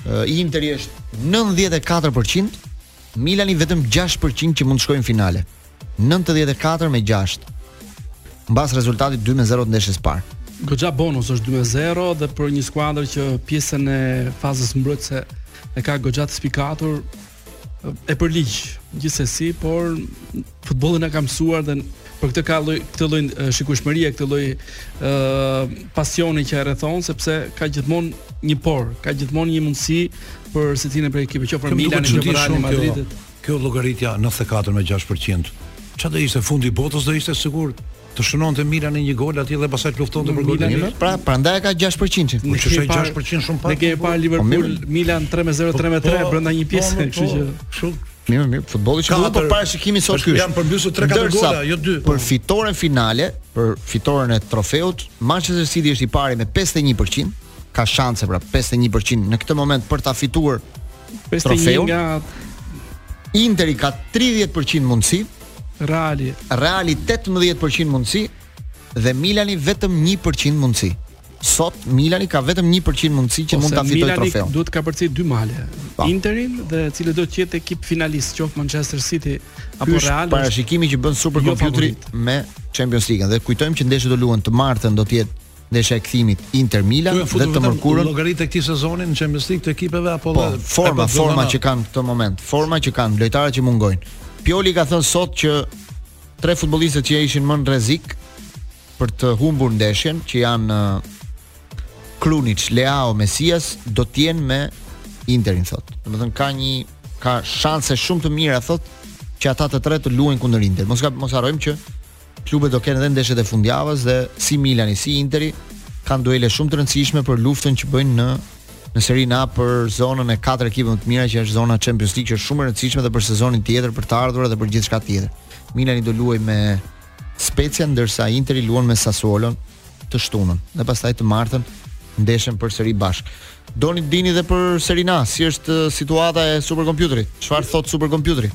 uh, Interi është 94%, Milani vetëm gjashtë për qind që mund të shkojë në finale. Nëntëdhjetë e katër me gjashtë. Mbas rezultatit dy me zero të ndeshjes parë. Goxha bonus është dy me zero dhe për një skuadër që pjesën e fazës mbrojtëse e ka goxha të spikatur e përligj gjithsesi, por Futbolli na ka mësuar dhe për këtë ka këtë lloj shikueshmërie, këtë lloj ë uh, pasioni që e rrethon sepse ka gjithmonë një por, ka gjithmonë një mundësi për secilin prej ekipeve, qoftë për Milanin, qoftë për Real Madridin. Kjo llogaritja 94 me 6%. Ça do ishte fundi i botës do ishte e sigurt. Të shënonte Milani një gol aty dhe pastaj të luftonte për golin e vet. Pra, prandaj ka 6%. Po çu është 6% shumë pak. Ne kemi parë Liverpool, po, Milan 3-0 3-3 po, brenda një po, pjese, kështu që shumë Mirë, mirë, futbolli që duhet po parashikimi sot ky. Janë përmbysur 3-4 gola, jo 2. Për fitoren finale, për fitoren e trofeut, Manchester City është i pari me 51%, ka shanse pra 51% në këtë moment për ta fituar trofeun. Inter, Interi ka 30% mundësi, Reali. Reali 18% mundësi dhe Milani vetëm 1% mundësi. Sot Milani ka vetëm 1% mundësi që Ose mund ta fitojë trofeun. Milani duhet të kapërcejë dy male. Pa. Po. Interin dhe cilido të jetë ekipi finalist, qoftë Manchester City apo Real. Real. Është parashikimi që bën superkompjuteri me Champions Ligën dhe kujtojmë që ndeshjet do luhen të martën do të jetë ndeshja e kthimit Inter Milan dhe të mërkurën. Llogaritë e këtij sezoni në Champions League të ekipeve apo po, dhe forma, forma që kanë këtë moment, forma që kanë, lojtarët që mungojnë. Pioli ka thënë sot që tre futbollistët që ishin më në rrezik për të humbur ndeshjen, që janë uh, Krunic, Leao, Mesias, do të jenë me Interin thotë. Domethënë ka një ka shanse shumë të mira thotë që ata të tre të luajnë kundër Interit. Mos mos harrojmë që Klubet do kenë edhe ndeshjet e fundjavës dhe si Milani si Interi kanë duele shumë të rëndësishme për luftën që bëjnë në në Serie A për zonën e katër ekipeve më të mira që është zona Champions League që është shumë e rëndësishme dhe për sezonin tjetër për të ardhurat dhe për gjithçka tjetër. Milani do luajë me Spezian ndërsa Interi luan me Sassuolon të shtunën dhe pastaj të martën ndeshen përsëri bashkë. Doni të dini dhe për Serinë A, si është uh, situata e superkompjuterit? Çfarë thotë superkompjuteri?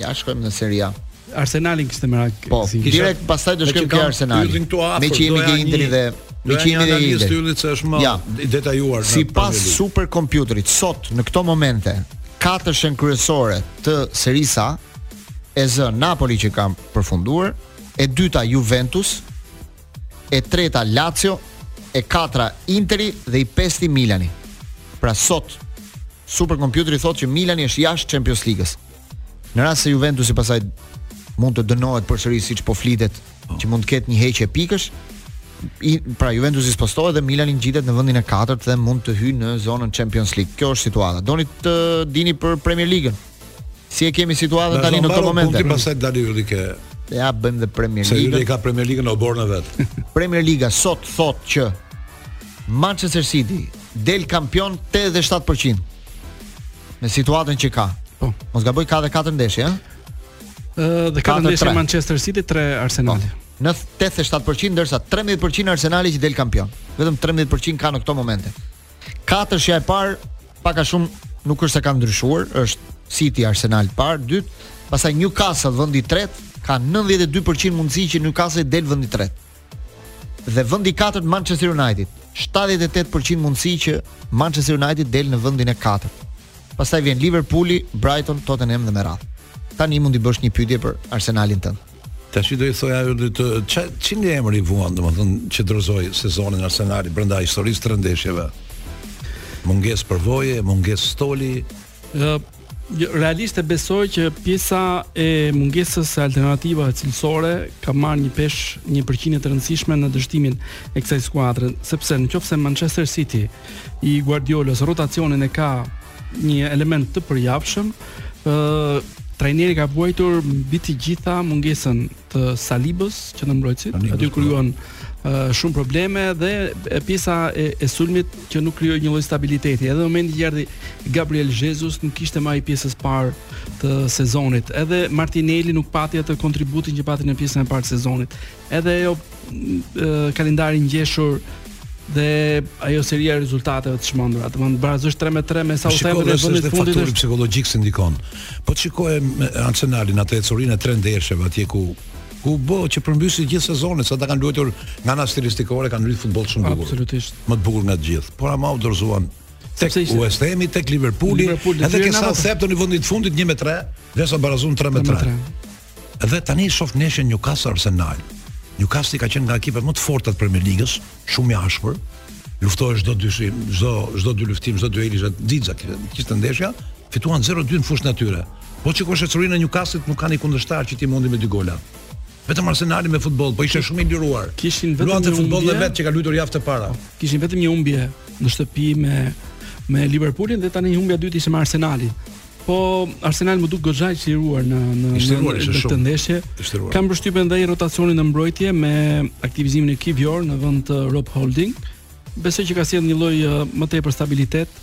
Ja shkojmë në Serie A. Arsenalin kishte merak. Po, si. direkt pastaj do shkojmë ke Arsenali. Meqë jemi ke Interi dhe meqë jemi ke Interi. Ja, se është më i detajuar. Sipas superkompjuterit sot në këto momente katërshen kryesore të Serisë A e zë Napoli që ka përfunduar, e dyta Juventus, e treta Lazio, e katra Interi dhe i pesti Milani. Pra sot superkompjuteri thotë që Milani është jashtë Champions Ligës. Në rast se Juventusi pastaj mund të dënohet përsëri siç po flitet që mund të ketë një heqje pikësh, pra Juventusi spostohet dhe Milani ngjitet në vendin e katërt dhe mund të hyjë në zonën Champions League. Kjo është situata. Doni të dini për Premier Ligën? Si e kemi situatën tani në këtë moment? Ti pastaj dal te Ylli ke. Ja bëjmë dhe Premier League. Se Ylli ka Premier League në oborrin e vet. Premier Liga sot thotë që Manchester City del kampion 87% me situatën që ka. Po. Mos gaboj ka dhe 4 ndeshje, ëh? Ë, dhe 4 ndeshje Manchester City, 3 Arsenal. Po. Në 87% ndërsa 13% Arsenali që del kampion. Vetëm 13% ka në këto momente. Katërshja e parë pak a shumë nuk është se ka ndryshuar, është City Arsenal parë, dytë, pastaj Newcastle vendi i tretë, ka 92% mundësi që Newcastle del vendi i tretë. Dhe vendi i katërt Manchester United, 78% mundësi që Manchester United del në vendin e katërt. Pastaj vjen Liverpooli, Brighton, Tottenham dhe me radhë. Tani mund t'i bësh një pyetje për Arsenalin tënd. Tashi do i thoja ajo në të ç'a çini emri vuan, domethënë që dorëzoi sezonin Arsenali brenda historisë të tre ndeshjeve. Mungesë përvoje, mungesë stoli. Ë jo, realisht e besoj që pjesa e mungesës së alternativave cilësore ka marrë një peshë, një përqindje të rëndësishme në dështimin e kësaj skuadre, sepse në qoftë se Manchester City i Guardiolës rotacionin e ka një element të përjavshëm, ë uh, trajneri ka vuajtur mbi të gjitha mungesën të Salibës qendërmbrojtësit, aty po u krijuan uh, shumë probleme dhe e pjesa e, e sulmit që nuk krijoi një lloj stabiliteti. Edhe në momentin që erdhi Gabriel Jesus nuk kishte më ai i pjesës së parë të sezonit. Edhe Martinelli nuk pati atë kontributin që pati në pjesën e parë të sezonit. Edhe ai kalendari i ngjeshur dhe ajo seria e rezultateve të çmendura, domethënë barazimi 3 me 3 me Southampton në vendin e fundit faktori psikologjik se ndikon. Po të shikojmë Arsenalin atë ecurinë e tre ndeshjeve atje ku ku bë që përmbysi gjithë sezonin, se ata kanë luajtur nga ana stilistikore, kanë luajtur futboll shumë bukur. Absolutisht. Më të bukur nga të gjithë. Por ama u dorëzuan tek West Hami, tek Liverpooli, edhe ke Southampton i vendit të fundit 1 me 3, derisa barazon 3 me 3. Dhe tani shoh ndeshjen Newcastle Arsenal. Newcastle ka qenë nga ekipet më të forta të Premier Ligës, shumë i ashpër. Luftohej çdo dyshim, çdo çdo dy luftim, çdo duel 90 minuta sa kishte ndeshja, fituan 0-2 në fushën e tyre. Po t'i shikosh ecurinë e Newcastle nuk kanë kundërshtar që t'i mundë me dy gola. Vetëm Arsenali me futboll, po ishte shumë i liruar. Kishin vetëm Luante futboll të vërtetë që ka luajtur javët e para. Po, kishin vetëm një humbje në shtëpi me me Liverpoolin dhe tani humbja e dytë ishte me Arsenalin. Po Arsenal m'u duk goxha i çliruar në në në, në këtë ndeshje. Kam përshtypën edhe rotacioni në mbrojtje me aktivizimin e Kivior në vend të Rob Holding. Besoj që ka sjell një lloj uh, më tepër stabilitet,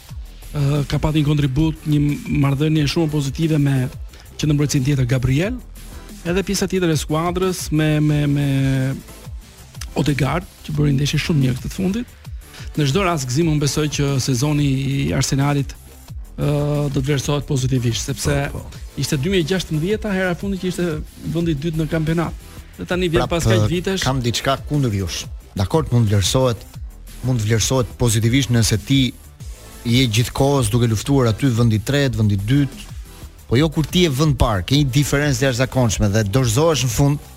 uh, ka patur një kontribut, një marrëdhënie shumë pozitive me qendërmbrojtësin tjetër Gabriel, edhe pjesa tjetër e skuadrës me me me Odegaard që bëri ndeshje shumë mirë këtë të fundit. Në çdo rast Gëzim unë besoj që sezoni i Arsenalit do të vlerësohet pozitivisht sepse po, po. ishte 2016-a hera e fundit që ishte vendi i dytë në kampionat. Dhe tani vjen pra, pas kaq vitesh. Kam diçka kundër jush. Dakord, mund të vlerësohet mund të vlerësohet pozitivisht nëse ti je gjithë kohës duke luftuar aty vendi i tretë, vendi i dytë, Po jo kur ti je vend parë, ke një diferencë të jashtëzakonshme dhe dorëzohesh në fund,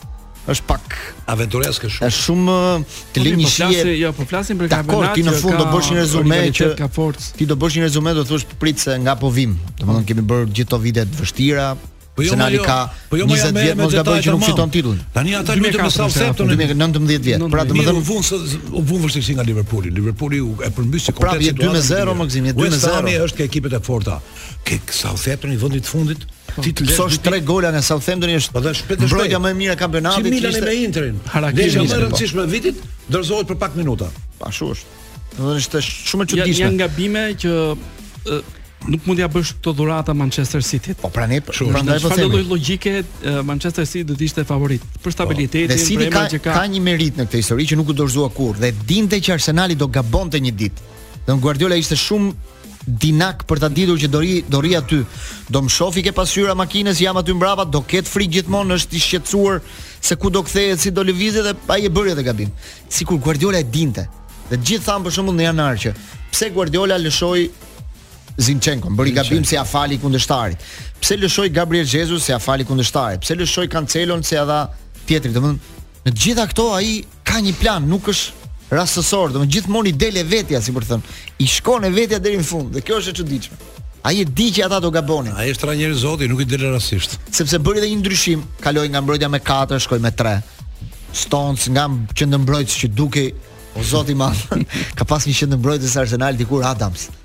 është pak aventureske shumë. Është shumë të po, lë një po shije. Po jo, po flasim për kampionat. Dakord, ti në fund do bësh një rezume që ka forcë. Ti do bësh një rezume do thosh prit se nga po vim. Domethënë kemi bërë gjithë to vite të vështira. Po Arsenali jo, ka po jo, 20 vjet mos gaboj që nuk fiton titullin. Tani ata luajnë me Southampton 19 vjet. Pra domethënë u vunë u vunë në vështirësi nga Liverpooli. Liverpooli e përmbysi pra, komplet situatën. Pra 2-0 maksimumi 2-0. West Ham është ke ekipet e forta. ke Southampton i vendi i fundit po. ti të lësh tre gola në Southampton është po dhe shpejt mbrojtja më e mirë e kampionatit si Milan me Interin harakisht më e rëndësishme e vitit dorëzohet për pak minuta po, ashtu është do të ishte shumë e çuditshme janë gabime që nuk mund t'ia bësh këto dhurata Manchester City. Po pra ne shumë prandaj po themi. Çfarë logjike Manchester City do të ishte favorit për po. stabilitetin, për emrin që ka. Ka një meritë në këtë histori që nuk u dorëzua kurrë dhe dinte që Arsenali do gabonte një ditë. Dhe Guardiola ishte shumë dinak për ta ditur që do rri do rri aty. Do më shofi ke pasqyra makinës, jam aty mbrapa, do ketë frikë gjithmonë, është i shqetësuar se ku do kthehet, si do lëvizë dhe ai e bëri atë gabim. Sikur Guardiola e dinte. Dhe të gjithë thanë për shembull në janar që pse Guardiola lëshoi Zinchenko, bëri gabim se ja fali kundërshtarit. Pse lëshoi Gabriel Jesus se ja fali kundërshtarit? Pse lëshoi Cancelo se ja dha tjetrit? Domethënë Në të gjitha këto ai ka një plan, nuk është rastësor, domethënë gjithmonë i del e vetja, si për të thënë, i shkon e vetja deri në fund dhe kjo është e çuditshme. Ai e di që ata do gabonin. Ai është trajner i Zoti, nuk i del rastisht. Sepse bëri edhe një ndryshim, kaloi nga mbrojtja me 4, shkoi me 3. Stones nga qendërmbrojtës që dukej o Zoti i madh. ka pas një qendërmbrojtës Arsenal dikur Adams.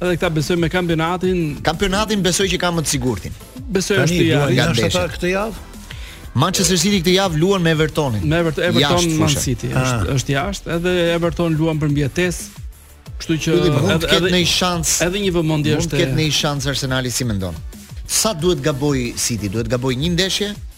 Edhe këta besoj me kampionatin. Kampionatin besoj që ka më të sigurtin. Besoj është i arritur. Tani është ata këtë javë. Manchester City këtë javë luan me Evertonin. Me Everton, Everton Man City është ah. është jashtë, edhe Everton luan për mbietesë. Kështu që edhe mund të ketë një shans. Edhe një vëmendje është. Mund të ketë një shans Arsenali si mendon. Sa duhet gabojë City? Duhet gabojë një ndeshje?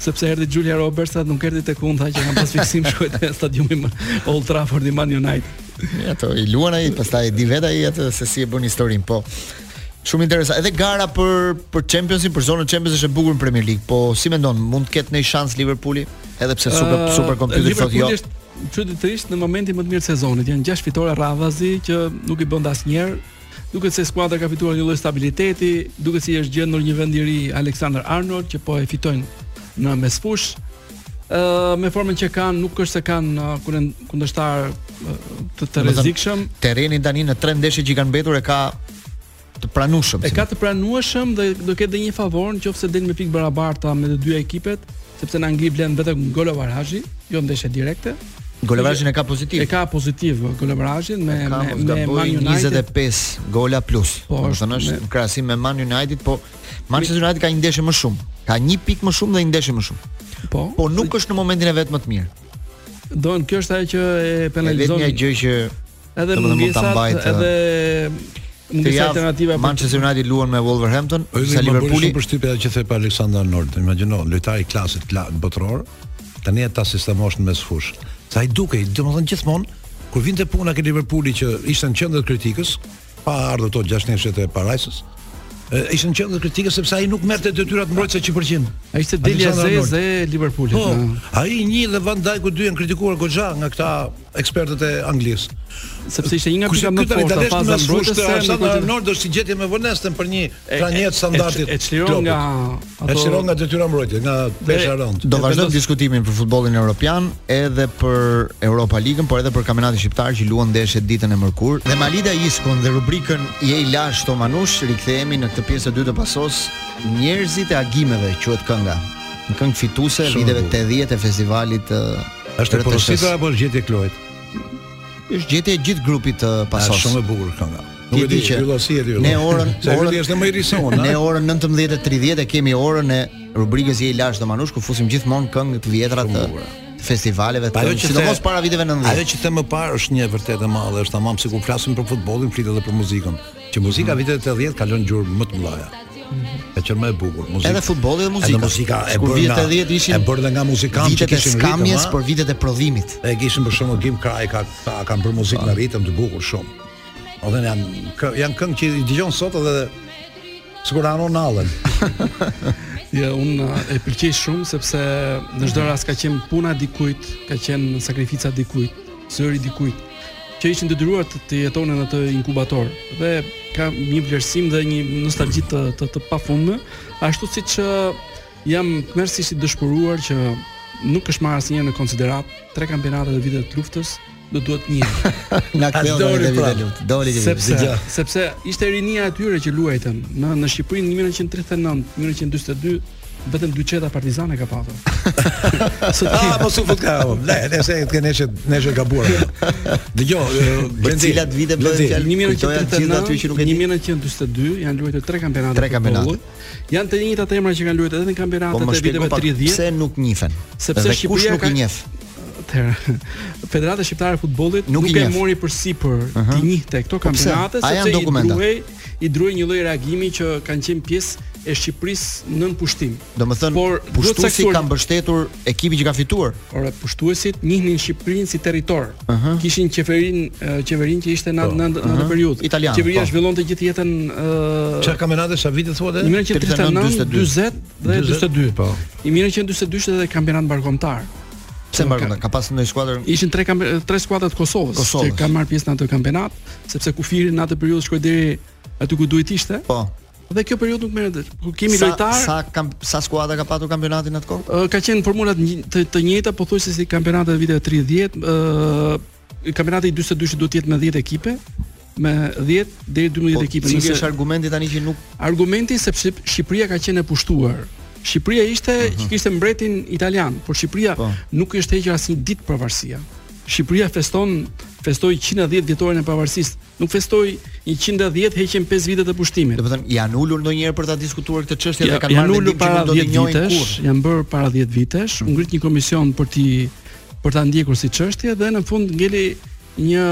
Sepse erdhi Julia Roberts, atë nuk erdhi tek unë tha që kam pas fiksim shkoi te stadiumi në Old Trafford i Man United. Ja to i luan ai, pastaj di vetë ai atë se si e bën historinë, po. Shumë interesant. Edhe gara për për Championsin, për zonën Champions është e bukur në Premier League, po si mendon, mund të ketë ndonjë shans Liverpooli, edhe pse super uh, super kompjuter thotë jo. Është çuditërisht në momentin më të mirë të sezonit, janë 6 fitore radhazi që nuk i bën asnjëherë Duket se skuadra ka fituar një lloj stabiliteti, duket se i është gjendur një vend i ri Alexander Arnold që po e fitojnë në mesfushë. Ë uh, me formën që kanë, nuk është se kanë uh, kundërshtar uh, të, të rrezikshëm. Kalendarin tani në tre ndeshje që kanë mbetur e ka të pranueshëm. E ka të pranueshëm dhe do ketë edhe një favor nëse del me pikë të barabarta me të dy ekipet, sepse në Angli vlen vetëm gol avarazhi, jo ndeshje direkte. Golavrazhin e ka pozitiv. E ka pozitiv uh, golavrazhin me ka, me, me Man United 25 gola plus. Po, domethënë është në krahasim me Man United, po Manchester United ka një ndeshje më shumë. Ka një pikë më shumë dhe një ndeshje më shumë. Po. Po nuk është në momentin e vet më të mirë. Don, kjo është ajo që e penalizon. Vetëm një gjë që Edhe do të mund ta mbajë edhe Në javë alternativa për Manchester United luan me Wolverhampton, sa Liverpooli për shtypja që the pa Alexander Arnold. Imagjino, lojtar i klasit kla, botëror, tani ta sistemosh në mesfush. Sa i dukej, domethënë gjithmonë kur vinte puna ke Liverpooli që ishte në qendër të kritikës, pa ardhur këto gjashtë ndeshjet e parajsës, ishte në qendër të kritikës sepse ai nuk merrte detyrat mbrojtëse që përgjin. Ai ishte delja e zezë e Liverpoolit. Po, ai një dhe Van Dijk të dy janë kritikuar goxha nga këta ekspertët e Anglisë. Sepse ishte një nga pikat më të forta në fazën mbrojtëse, Alexander Arnold është një gjetje me vonesë për një trajner të standardit. E çliron nga ato E çliron nga detyra mbrojtje, nga pesha e rëndë. Do vazhdojmë diskutimin për futbollin europian, edhe për Europa Ligën, por edhe për kampionatin shqiptar që luan ndeshje ditën e mërkurë. Dhe Malida Iskun dhe rubrikën Je i lashtë o Manush, rikthehemi në këtë pjesë të dytë të Pasos Njerëzit e agimeve quhet kënga. Një këngë fituse e viteve 80 e festivalit Është e porositur apo është gjetje e Klodit? Është gjetje e gjithë grupit të Pasos. Është shumë e bukur kënga. Nuk e di që si e di. Ne orën, orën është më i ri se ne, Në orën 19:30 e kemi orën e rubrikës Je i lashtë o Manush ku fusim gjithmonë këngë të vjetra të festivaleve të tjera, sidomos para viteve 90. Ajo që the më parë është një e vërtetë e madhe, është tamam sikur flasim për futbollin, flitet edhe për muzikën. Që muzika e viteve 80 ka lënë gjurmë më të mëdha. Ka qenë më e bukur muzika. Edhe futbolli dhe muzika. Edhe muzika e bërë vitet e 80 ishin e bërë nga muzikantë që kishin skamjes për vitet e prodhimit. E kishin për shembull Gim Krajka ka kanë bërë muzikë me ritëm të bukur shumë. Edhe janë janë këngë që i dëgjon sot edhe sikur anë nallën. Ja, jo, unë e pëlqej shumë sepse në çdo rast ka qenë puna e dikujt, ka qenë sakrifica e dikujt, zëri i dikujt. që ishin të detyruar të, të jetonin në atë inkubator dhe ka një vlerësim dhe një nostalgji të të, të pafundme, ashtu siç jam tmerrësisht i dëshpëruar që nuk është marrë asnjëherë në konsideratë tre kampionatet e viteve të luftës, do të duhet një. Na ktheu në vitet e para luftës. Doli ti. Sepse Zidja. sepse ishte rinia e tyre që luajtën në në Shqipërinë 1939, 1942 Vetëm dy çeta partizane ka patur. Sot ti apo s'u futka. Ne ne se të kenë që ne që gabuar. Dgjoj, Blendi. Cilat vite bëhet fjalë? 1939 aty që nuk e di. 1942 janë luajtur tre kampionate. Tre kampionate. Janë të njëjtat emra që kanë luajtur edhe në kampionatet po e viteve 30. Pse nuk njihen? Sepse Shqipëria nuk i njeh. Atëherë, Federata Shqiptare e Futbollit nuk, nuk e mori përsipër uh -huh. të njohë këto po kampionate sepse i druhej i druhej një lloj reagimi që kanë qenë pjesë e Shqipërisë nën pushtim. Domethënë, por pushtuesi ka mbështetur ekipin që ka fituar. Por pushtuesit e njihnin Shqipërinë si territor. Uh -huh. Kishin qeverinë, qeverinë që ishte në po. në atë po. periudhë. Italian. Qeveria po. zhvillonte gjithë jetën ë Çfarë kampionate sa vite thua ti? 1939, 40 dhe 42. Po. 1942 ishte edhe kampionat mbarëkombëtar. Pse mbarëkombëtar? Ka pasur ndonjë skuadër? Ishin tre tre skuadra të Kosovës, Kosovës. që kanë marrë pjesë në atë kampionat. sepse kufiri në atë periudhë shkoi deri aty ku duhet ishte. Po. Dhe kjo periudhë nuk merret. Ku kemi sa, lojtar? Sa ka sa skuadra ka patur kampionati në atë kohë? Ka qenë formula të, të njëjta pothuajse si kampionatet e viteve 30, ë kampionati i 42-shit duhet të jetë me 10 ekipe me 10 deri 12 po, ekipe. Cili është argumenti tani që nuk Argumenti sepse Shqipëria ka qenë e pushtuar. Shqipëria ishte uh mhm. -huh. që kishte mbretin italian, por Shqipërisë po. nuk i është hequr asnjë ditë pavarësia. Shqipëria feston, festoi 110 vjetorin e pavarësisë, nuk festoi 110 heqim 5 vite të pushtimit. Domethënë janë ulur ndonjëherë për ta diskutuar këtë çështje ja, dhe kanë marrë vendim që do të njohin kurrë. Janë bërë para 10 vitesh, mm. u ngrit një komision për ti për ta ndjekur si çështje dhe në fund ngeli një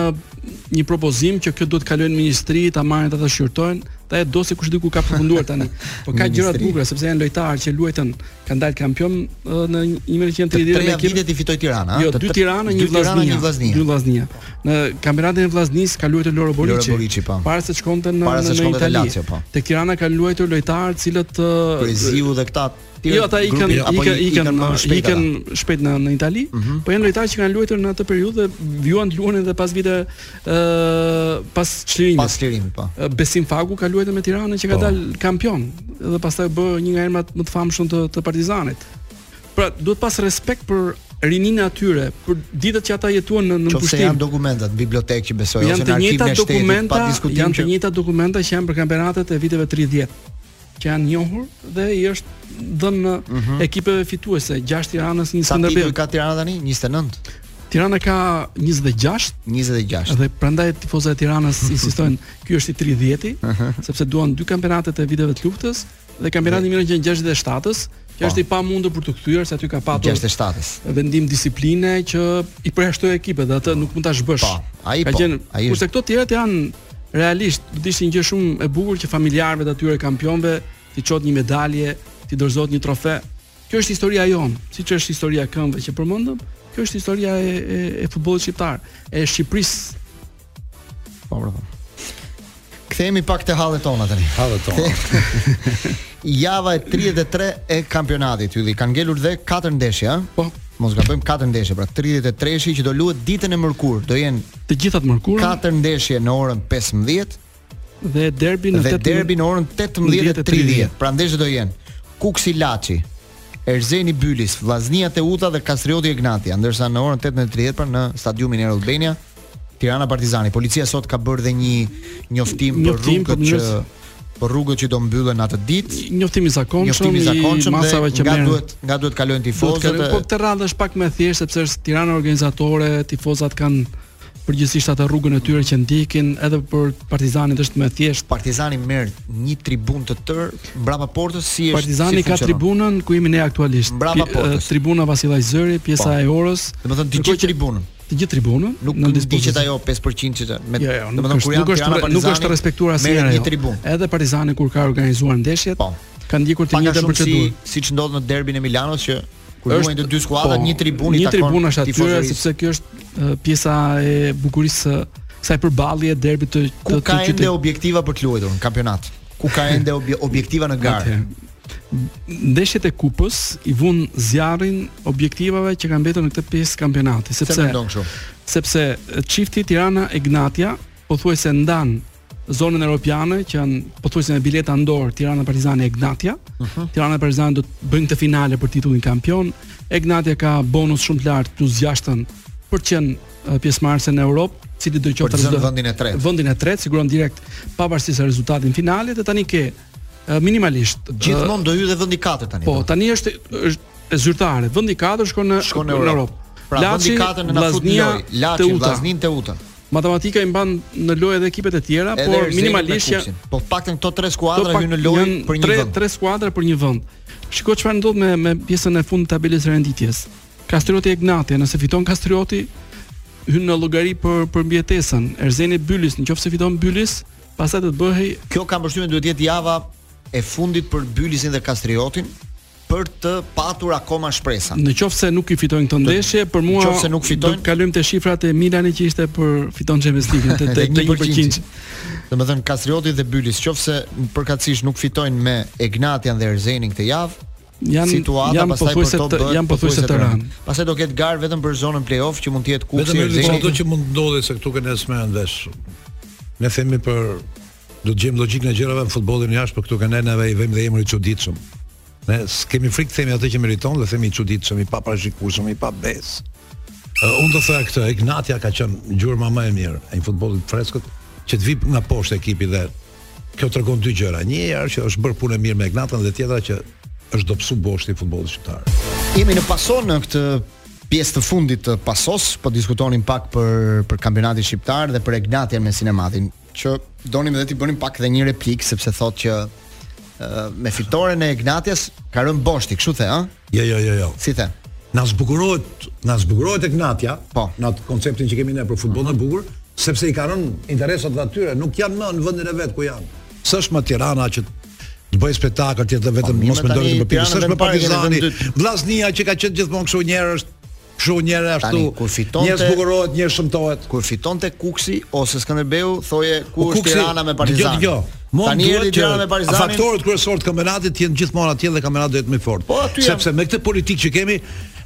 një propozim që kjo duhet të kalojë në ministri, ta marrin ata ta shqyrtojnë, ajo dosje kushedi ku ka përfunduar tani. Po ka gjëra të bukura sepse janë lojtarë që luajtën kanë dalë kampion në 1930 me ekip. Tre vitet i fitoi Tirana, jo, dy Tirana, një Vllaznia. Një Vllaznia. Dy Vllaznia. Në kampionatin e Vllaznisë ka luajtur Loro Boriçi. Loro Boriçi po. Para se të shkonte në Para se të shkonte në Lazio po. Te Tirana kanë luajtur lojtarë të cilët Preziu dhe këta Jo, ata ikën ikën ikën më shpejt. Ikën shpejt në në Itali, mm -hmm. po janë lojtarë që kanë luajtur në atë periudhë dhe vijuan të luanin edhe pas vite ë pas çlirimit. Pas çlirimit, po. Besim Fagu ka luajtur me Tiranën që ka po. dalë kampion dhe pastaj u bë një nga emrat më të famshëm të, të Partizanit. Pra, duhet pas respekt për rininë e atyre, për ditët që ata jetuan në në pushtim. Qoftë janë dokumentat, bibliotekë që besoj ose në arkivin e shtetit, pa diskutim. Janë të njëjtat dokumenta që janë për kampionatet e viteve 30. që janë njohur dhe i është dhënë mm -hmm. ekipeve fituese, 6 Tiranës, 1 Skënderbeu. Sa tituj ka Tirana tani? 29. Tirana ka 26, 26. Dhe prandaj tifozët e Tiranës insistojnë, ky është i 30-ti, uh -huh. sepse duan dy kampionatet e viteve të luftës dhe kampionati i 1967-s, që është po. i pamundur për t'u kthyer se aty ka patur 67-s. Vendim disipline që i përjashtoi ekipet dhe atë nuk mund ta zhbësh. Po. Ai po. Ai kurse këto të tjerat janë realisht do të ishte një gjë shumë e bukur që familjarëve të atyre kampionëve t'i çohet një medalje, t'i dorëzohet një trofe. Kjo është historia jonë, siç është historia e këngëve që përmendëm, kjo është historia e e, e futbollit shqiptar, e Shqipërisë. Po, po. Kthehemi pak te hallet tona tani. Hallet tona. java e 33 e kampionatit, Ylli, kanë ngelur dhe 4 ndeshje, ëh? Po. Mos gaboj 4 ndeshje, pra 33-shi që do luhet ditën e mërkurë, do jenë të gjitha të mërkurë. 4 ndeshje në orën 15 dhe derbi në 18. Dhe derbi në orën 18:30. Pra ndeshjet do jenë Kuksi Laçi, Erzeni Bylis, Vllaznia Teuta dhe Kastrioti Egnatia, ndërsa në orën 18:30 pra në stadiumin Air Albania Tirana Partizani. Policia sot ka bërë dhe një njoftim për rrugët që për rrugët që do mbyllen atë ditë. Njoftim i zakonshëm, njoftimi i masave që nga duhet nga duhet kalojnë tifozët. Po këtë radhë është pak më e thjeshtë sepse është Tirana organizatore, tifozat kanë përgjithësisht atë rrugën e tyre që ndjekin edhe për Partizanin është më e thjeshtë. Partizani merr një tribunë të tërë mbrapa portës si është Partizani si ka tribunën ku jemi ne aktualisht. Mbrapa portës. Tribuna Vasil Laçi, pjesa po. e Orës. Domethënë të gjithë tribunën. të gjithë tribunën nuk nuk ndiqet ajo 5% që me jo, jo, nuk është nuk është Partizani, nuk është respektuar asnjë, merr një tribunë. Edhe Partizani kur ka organizuar ndeshjet, po. Ka ndjekur të njëjtën procedurë. Si, siç ndodh në derbin e Milanos që kur luajnë të dy skuadrat, po, një tribunë i takon. Një tribunë është aty sepse kjo është pjesa e bukurisë së kësaj përballjeje, derbit të të qytetit. Ku ka ende objektiva për të luajtur në kampionat? Ku ka ende objektiva në garë? ndeshjet e kupës i vunë zjarrin objektivave që kanë mbetur në këtë pjesë kampionati, sepse sepse çifti Tirana Egnatia pothuajse ndan zonën europiane që janë pothuajse me bileta në dorë Tirana Partizani Egnatia. Uh mhm. -huh. Tirana Partizani do të bëjnë këtë finale për titullin kampion. Egnatia ka bonus shumë të lartë plus 6-ën për të qenë pjesëmarrëse në Europë, cili do të qoftë vendin e tretë. Vendin e tretë siguron direkt pavarësisht rezultatit në finale dhe tani ke minimalisht gjithmonë do hyjë dhe vendi katër tani. Po, tani është është e zyrtare. Vendi katër shkon në shkon në Europë. Pra Laçi, vendi katër në Vllaznia, Laçi, Vllaznia, Teuta. Matematika i mban në lojë edhe ekipet e tjera, edhe por minimalisht janë po paktën këto tre skuadra hyn në lojë për një vend. Tre skuadra për një vend. Shiko çfarë ndodh me me pjesën e fundit të tabelës së renditjes. Kastrioti Egnatia, nëse fiton Kastrioti, hyn në llogari për për mbijetesën. Erzeni Bylis, nëse fiton Bylis, Pastaj do të bëhej Kjo kam përshtypjen duhet të jetë java e fundit për Bylisin dhe Kastriotin për të patur akoma shpresa. Në qoftë se nuk i fitojnë këto ndeshje, për mua nëse nuk fitojnë, do të kalojmë te shifrat e Milanit që ishte për të fituar Champions League te te 1%. Domethënë Kastrioti dhe Bylis, qoftë se përkatësisht nuk fitojnë me Egnatian dhe Erzenin këtë javë, janë situata janë pastaj pothuajse të janë pothuajse të rënë. Pastaj do ketë garë vetëm për zonën play-off që mund të jetë Kukësi, Erzeni. Vetëm edhe çdo gjë që mund të ndodhë se këtu kanë nesër ndeshje. Ne themi për do të gjejmë logjikën e gjërave në futbollin jashtë, por këtu kanë edhe i vëmë dhe emrin i çuditshëm. Ne kemi frikë t'i themi atë që meriton dhe themi i çuditshëm, i paparashikueshëm, i pabes. Uh, unë do thoja këtë, Egnatia ka qenë fryma më e mirë e një futbolli të freskët që të vijë nga poshtë ekipi dhe Kjo tregon dy gjëra. Njëja është që është bërë punë e mirë me Egnatian dhe tjetra që është dobësu boshti i futbollit shqiptar. Jemi në paso në këtë pjesë të fundit të pasos, po diskutonim pak për për kampionatin shqiptar dhe për Egnatian me Sinematin, që donim edhe t'i bënim pak edhe një replikë sepse thotë që me fitoren e Egnatias ka rënë boshti, kështu the, ëh? Jo, jo, jo, jo. Si the? Na zbukurohet, na zbukurohet Egnatia, po. në atë konceptin që kemi ne për futboll të mhm. bukur, sepse i ka rënë interesi dhe atyre, nuk janë më në vendin e vet ku ishin. S'është më Tirana që të bëj spektakël ti të vetëm po, mos mendoj të bëj. S'është më Partizani. Vllaznia që ka qenë gjithmonë kështu njëherë Kështu njëherë ashtu. Kur fiton njëra zbukurohet, njëra shëmtohet. Kur fitonte Kukësi ose Skënderbeu, thoje ku është Kukësi, Tirana me Partizanin. Dëgjo, dëgjo. Tani erdhi Tirana me Partizanin. Faktorët kryesorë të kampionatit të jenë gjithmonë atje dhe kampionati do të jetë më i fortë. Po, Sepse jam... me këtë politikë që kemi,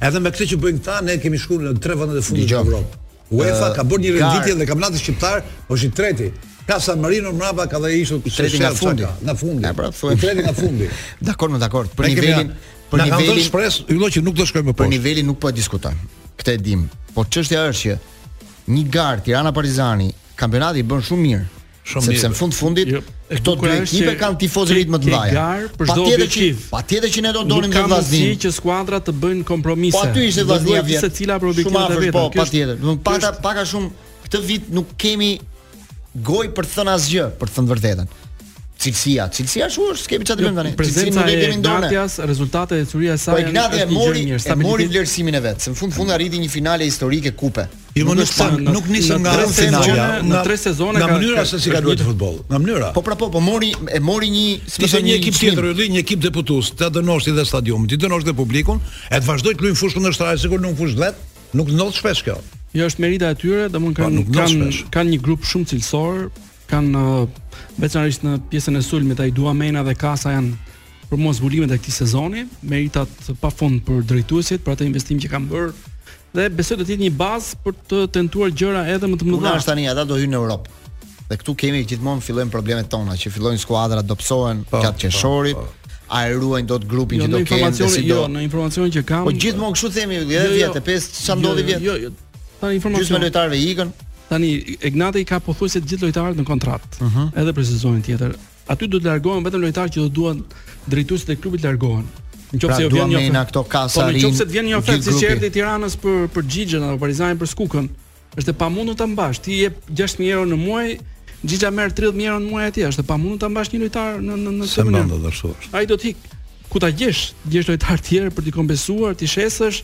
edhe me këtë që bëjnë këta, ne kemi shkuar në tre vendet e fundit të Evropës. UEFA uh, ka bërë një renditje dhe kampionati shqiptar është i treti. Ka San Marino mbrapa ka dhe ishujt, i treti nga fundi, nga fundi. Ja, pra, I treti nga fundi. Dakord, mo, dakord. Për nivelin, për nivelin shpresoj, uroj që nuk do shkojmë më poshtë. Për nivelin nuk po e diskutojmë. Këtë e dim. Po çështja është që një garë Tirana Partizani, kampionatit i bën shumë mirë. Shumë mirë. Sepse në fund të fundit jo, këto dy ekipe kanë tifozeritë më të mëdha. Patjetër që patjetër që ne do donim të vazhdojmë. Nuk ka që skuadrat bëjnë kompromise. Po aty ishte Vllaznia vjet. Secila për objektivin e vet. Po patjetër. Do të pata pak a shumë këtë vit nuk kemi gojë për të thënë asgjë, për të thënë të vërtetën. Cilësia, cilësia shumë është, s'kemi çfarë të bëjmë tani. Jo, prezenca e Egnatias, rezultatet ecuria e saj po, janë të gjithë mirë. Po Egnatia mori, mori vlerësimin e vet. Në fund fund arriti një finale historike kupe. Jo, nuk është thënë, nuk nisëm nga tre sezone, në tre sezone nga mënyra se si ka luajtur futboll. Nga mënyra. Po pra po, po mori e mori një si të një ekip tjetër, ylli një ekip debutues, ta dënosh ti dhe stadiumin, t'i dënosh dhe publikun, e të vazhdojë të luajë në fushë kundërshtare sikur në fushë të vet, nuk ndodh shpesh kjo. Jo është merita e tyre, domethënë po, kanë kanë kanë një grup shumë cilësor, kanë uh, veçanërisht në pjesën e sulmit ai Dwamena dhe Kasa janë për mua zbulimet e këtij sezoni, meritat pa fund për drejtuesit, për atë investim që kanë bërë Dhe besoj do të jetë një bazë për të tentuar gjëra edhe më të mëdha. Ata tani ata do hyjnë në Europë. Dhe këtu kemi gjithmonë fillojnë problemet tona, që fillojnë skuadrat dobësohen po, gjatë po, qershorit. Po, a e ruajnë dot grupin jo, që do të kenë dhe si jo, do. Jo, në informacionin që kam. Po gjithmonë kështu themi, edhe jo, jo, vjet, e pe se çfarë jo, ndodhi vjet. Jo, jo. Tani informacion. Gjysma e lojtarëve ikën. Tani Egnatia ka pothuajse të gjithë lojtarët në kontratë. Uh mhm. -huh. Edhe për sezonin tjetër. Aty do të largohen vetëm lojtarët që do duan drejtuesit e klubit largohen. Në qoftë pra, se jo vjen një ofertë. Këto kasa po në qoftë se vjen një ofertë siç erdhi Tiranës për për Xhixhën apo Partizanit për Skukën, është e pamundur ta mbash. Ti jep 6000 euro në muaj, Xhixha merr 30000 euro në muaj atje, është e pamundur ta mbash një lojtar në në në këtë mënyrë. Ai do të ikë ku ta gjesh, gjesh lojtar të tjerë për të kompensuar, të shesësh,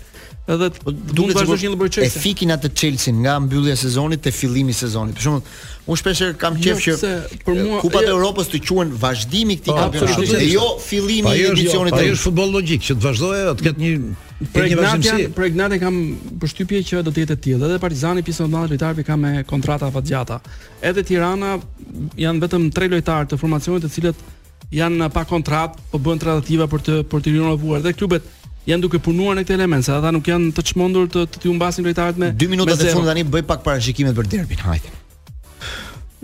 edhe po, duhet të vazhdosh një lloj çështje. E fikin atë çelësin nga mbyllja e sezonit te fillimi i sezonit. Për shembull, Unë shpeshherë kam qejf që për mua Kupat e Europës të quhen vazhdimi i këtij po, kampionati dhe jo fillimi i edicionit të ri. Ai është futboll logjik që të vazhdojë të ketë një. Egnatia, Egnatia kam përshtypje që do të jetë e tillë. Edhe Partizani pjesën e lojtarëve ka me kontrata afatgjata. Edhe Tirana janë vetëm tre lojtarë të formacionit të cilët janë pa kontratë, po bën tratativa për t'i për t'i rinovuar dhe klubet janë duke punuar në këtë element, se ata nuk janë të çmendur të të humbasin lojtarët me 2 minuta të fundit tani bëj pak parashikimet për derbin. Hajde.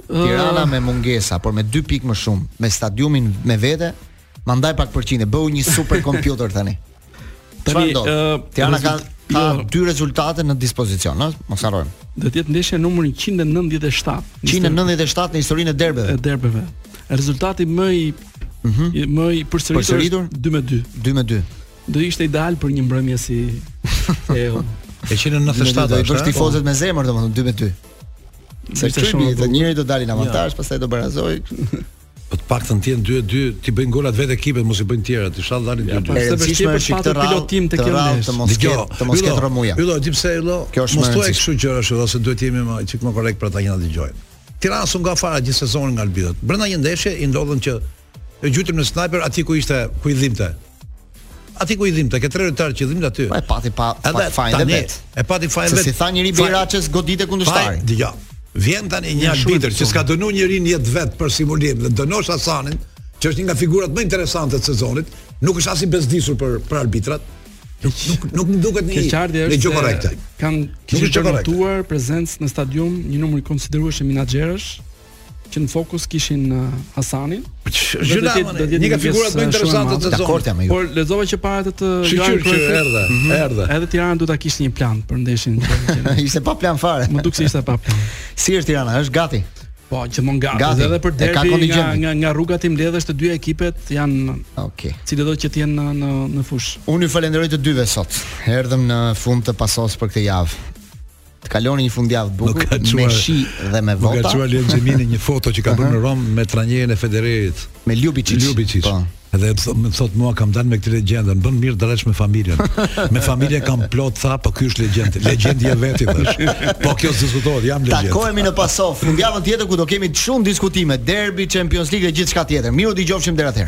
Tirana me mungesa, por me 2 pikë më shumë, me stadiumin me vete, mandaj pak përqindje, bëu një super kompjuter tani. Tani ë uh, Tirana ka ka jo. dy rezultate në dispozicion, ëh, mos harrojmë. Do të jetë ndeshja numër 197. 197 në historinë e derbeve. E derbeve. Rezultati më i mm -hmm. më i përsëritur 2 me 2. 2 me 2. Do ishte ideal për një mbrëmje si Theo. E 197 do t'i bësh tifozët me zemër domethënë 2 me 2. Se çfarë do të njëri do dalë në avantazh, pastaj do barazojë. Po të paktën të jenë 2 e 2, t'i bëjnë golat vetë ekipet, mos i bëjnë tjerët, ishalla dalin 2 e 2. Ja, se vështirë është pa pilotim te kjo ndeshje. Të mos kjo, të mos ketë rrëmuja. Yllo, di pse yllo? Mos thuaj kështu gjëra yllo, se duhet jemi një çik më korrekt për ata që na dëgjojnë. Tirana s'u nga fara gjithë sezonin nga arbitrat. Brenda një ndeshje i ndodhën që e gjujtën me snajper aty ku ishte ku i dhimbte. Aty ku i dhimbte, ke tre lojtarë që i dhimbte aty. Po e pati pa pa fajin e vet. E pati fajin e vet. Si tha njëri Beraçes godite kundërshtarin. Dëgjo. Vjen tani një arbitër që s'ka dënuar njeri në jetë të vet për simulim dhe dënosh Hasanin, që është një nga figurat më interesante të sezonit, nuk është as i bezdisur për për arbitrat. Nuk nuk nuk më duket një një gjë korrekte. Kanë kishte kërkuar prezencë në stadium një numër i konsiderueshëm menaxherësh, që në fokus kishin uh, Hasanin. Dhe një nga figurat më interesante të sezonit. Por lexova që para të të Johan Cruyff erdhe, mhm. erdhe. Edhe Tirana duhet ta kishte një plan për ndeshjen. Ishte pa plan fare. M'u duk se ishte pa plan. Si është Tirana, është gati. Po, që mund gati, gati. edhe për derbi nga, nga, nga rruga të mbledhësh të dy ekipet janë okay. cilët do që të jenë në, në, në fushë. Unë ju falenderoj të dyve sot, erdhëm në fund të pasos për këtë javë Të kaloni një fundjavë të bukur ka çuar, me shi dhe me vota. Na ka çuar Lion Xhemini një foto që ka bërë në Romë me trajnerin e Federerit. Me Ljubicic. Ljubicic. Po. Dhe më thotë mua kam dalë me këtë legjendën, bën mirë të dalësh me familjen. Me familjen kam plot tha, po ky është legjendë. Legjendë je vetë thashë. Po s'po diskutohet, jam legjendë. Takohemi në Pasov, fundjavën tjetër ku do kemi shumë diskutime, derbi, Champions League dhe gjithçka tjetër. Mirudëgjofshim deri atëherë.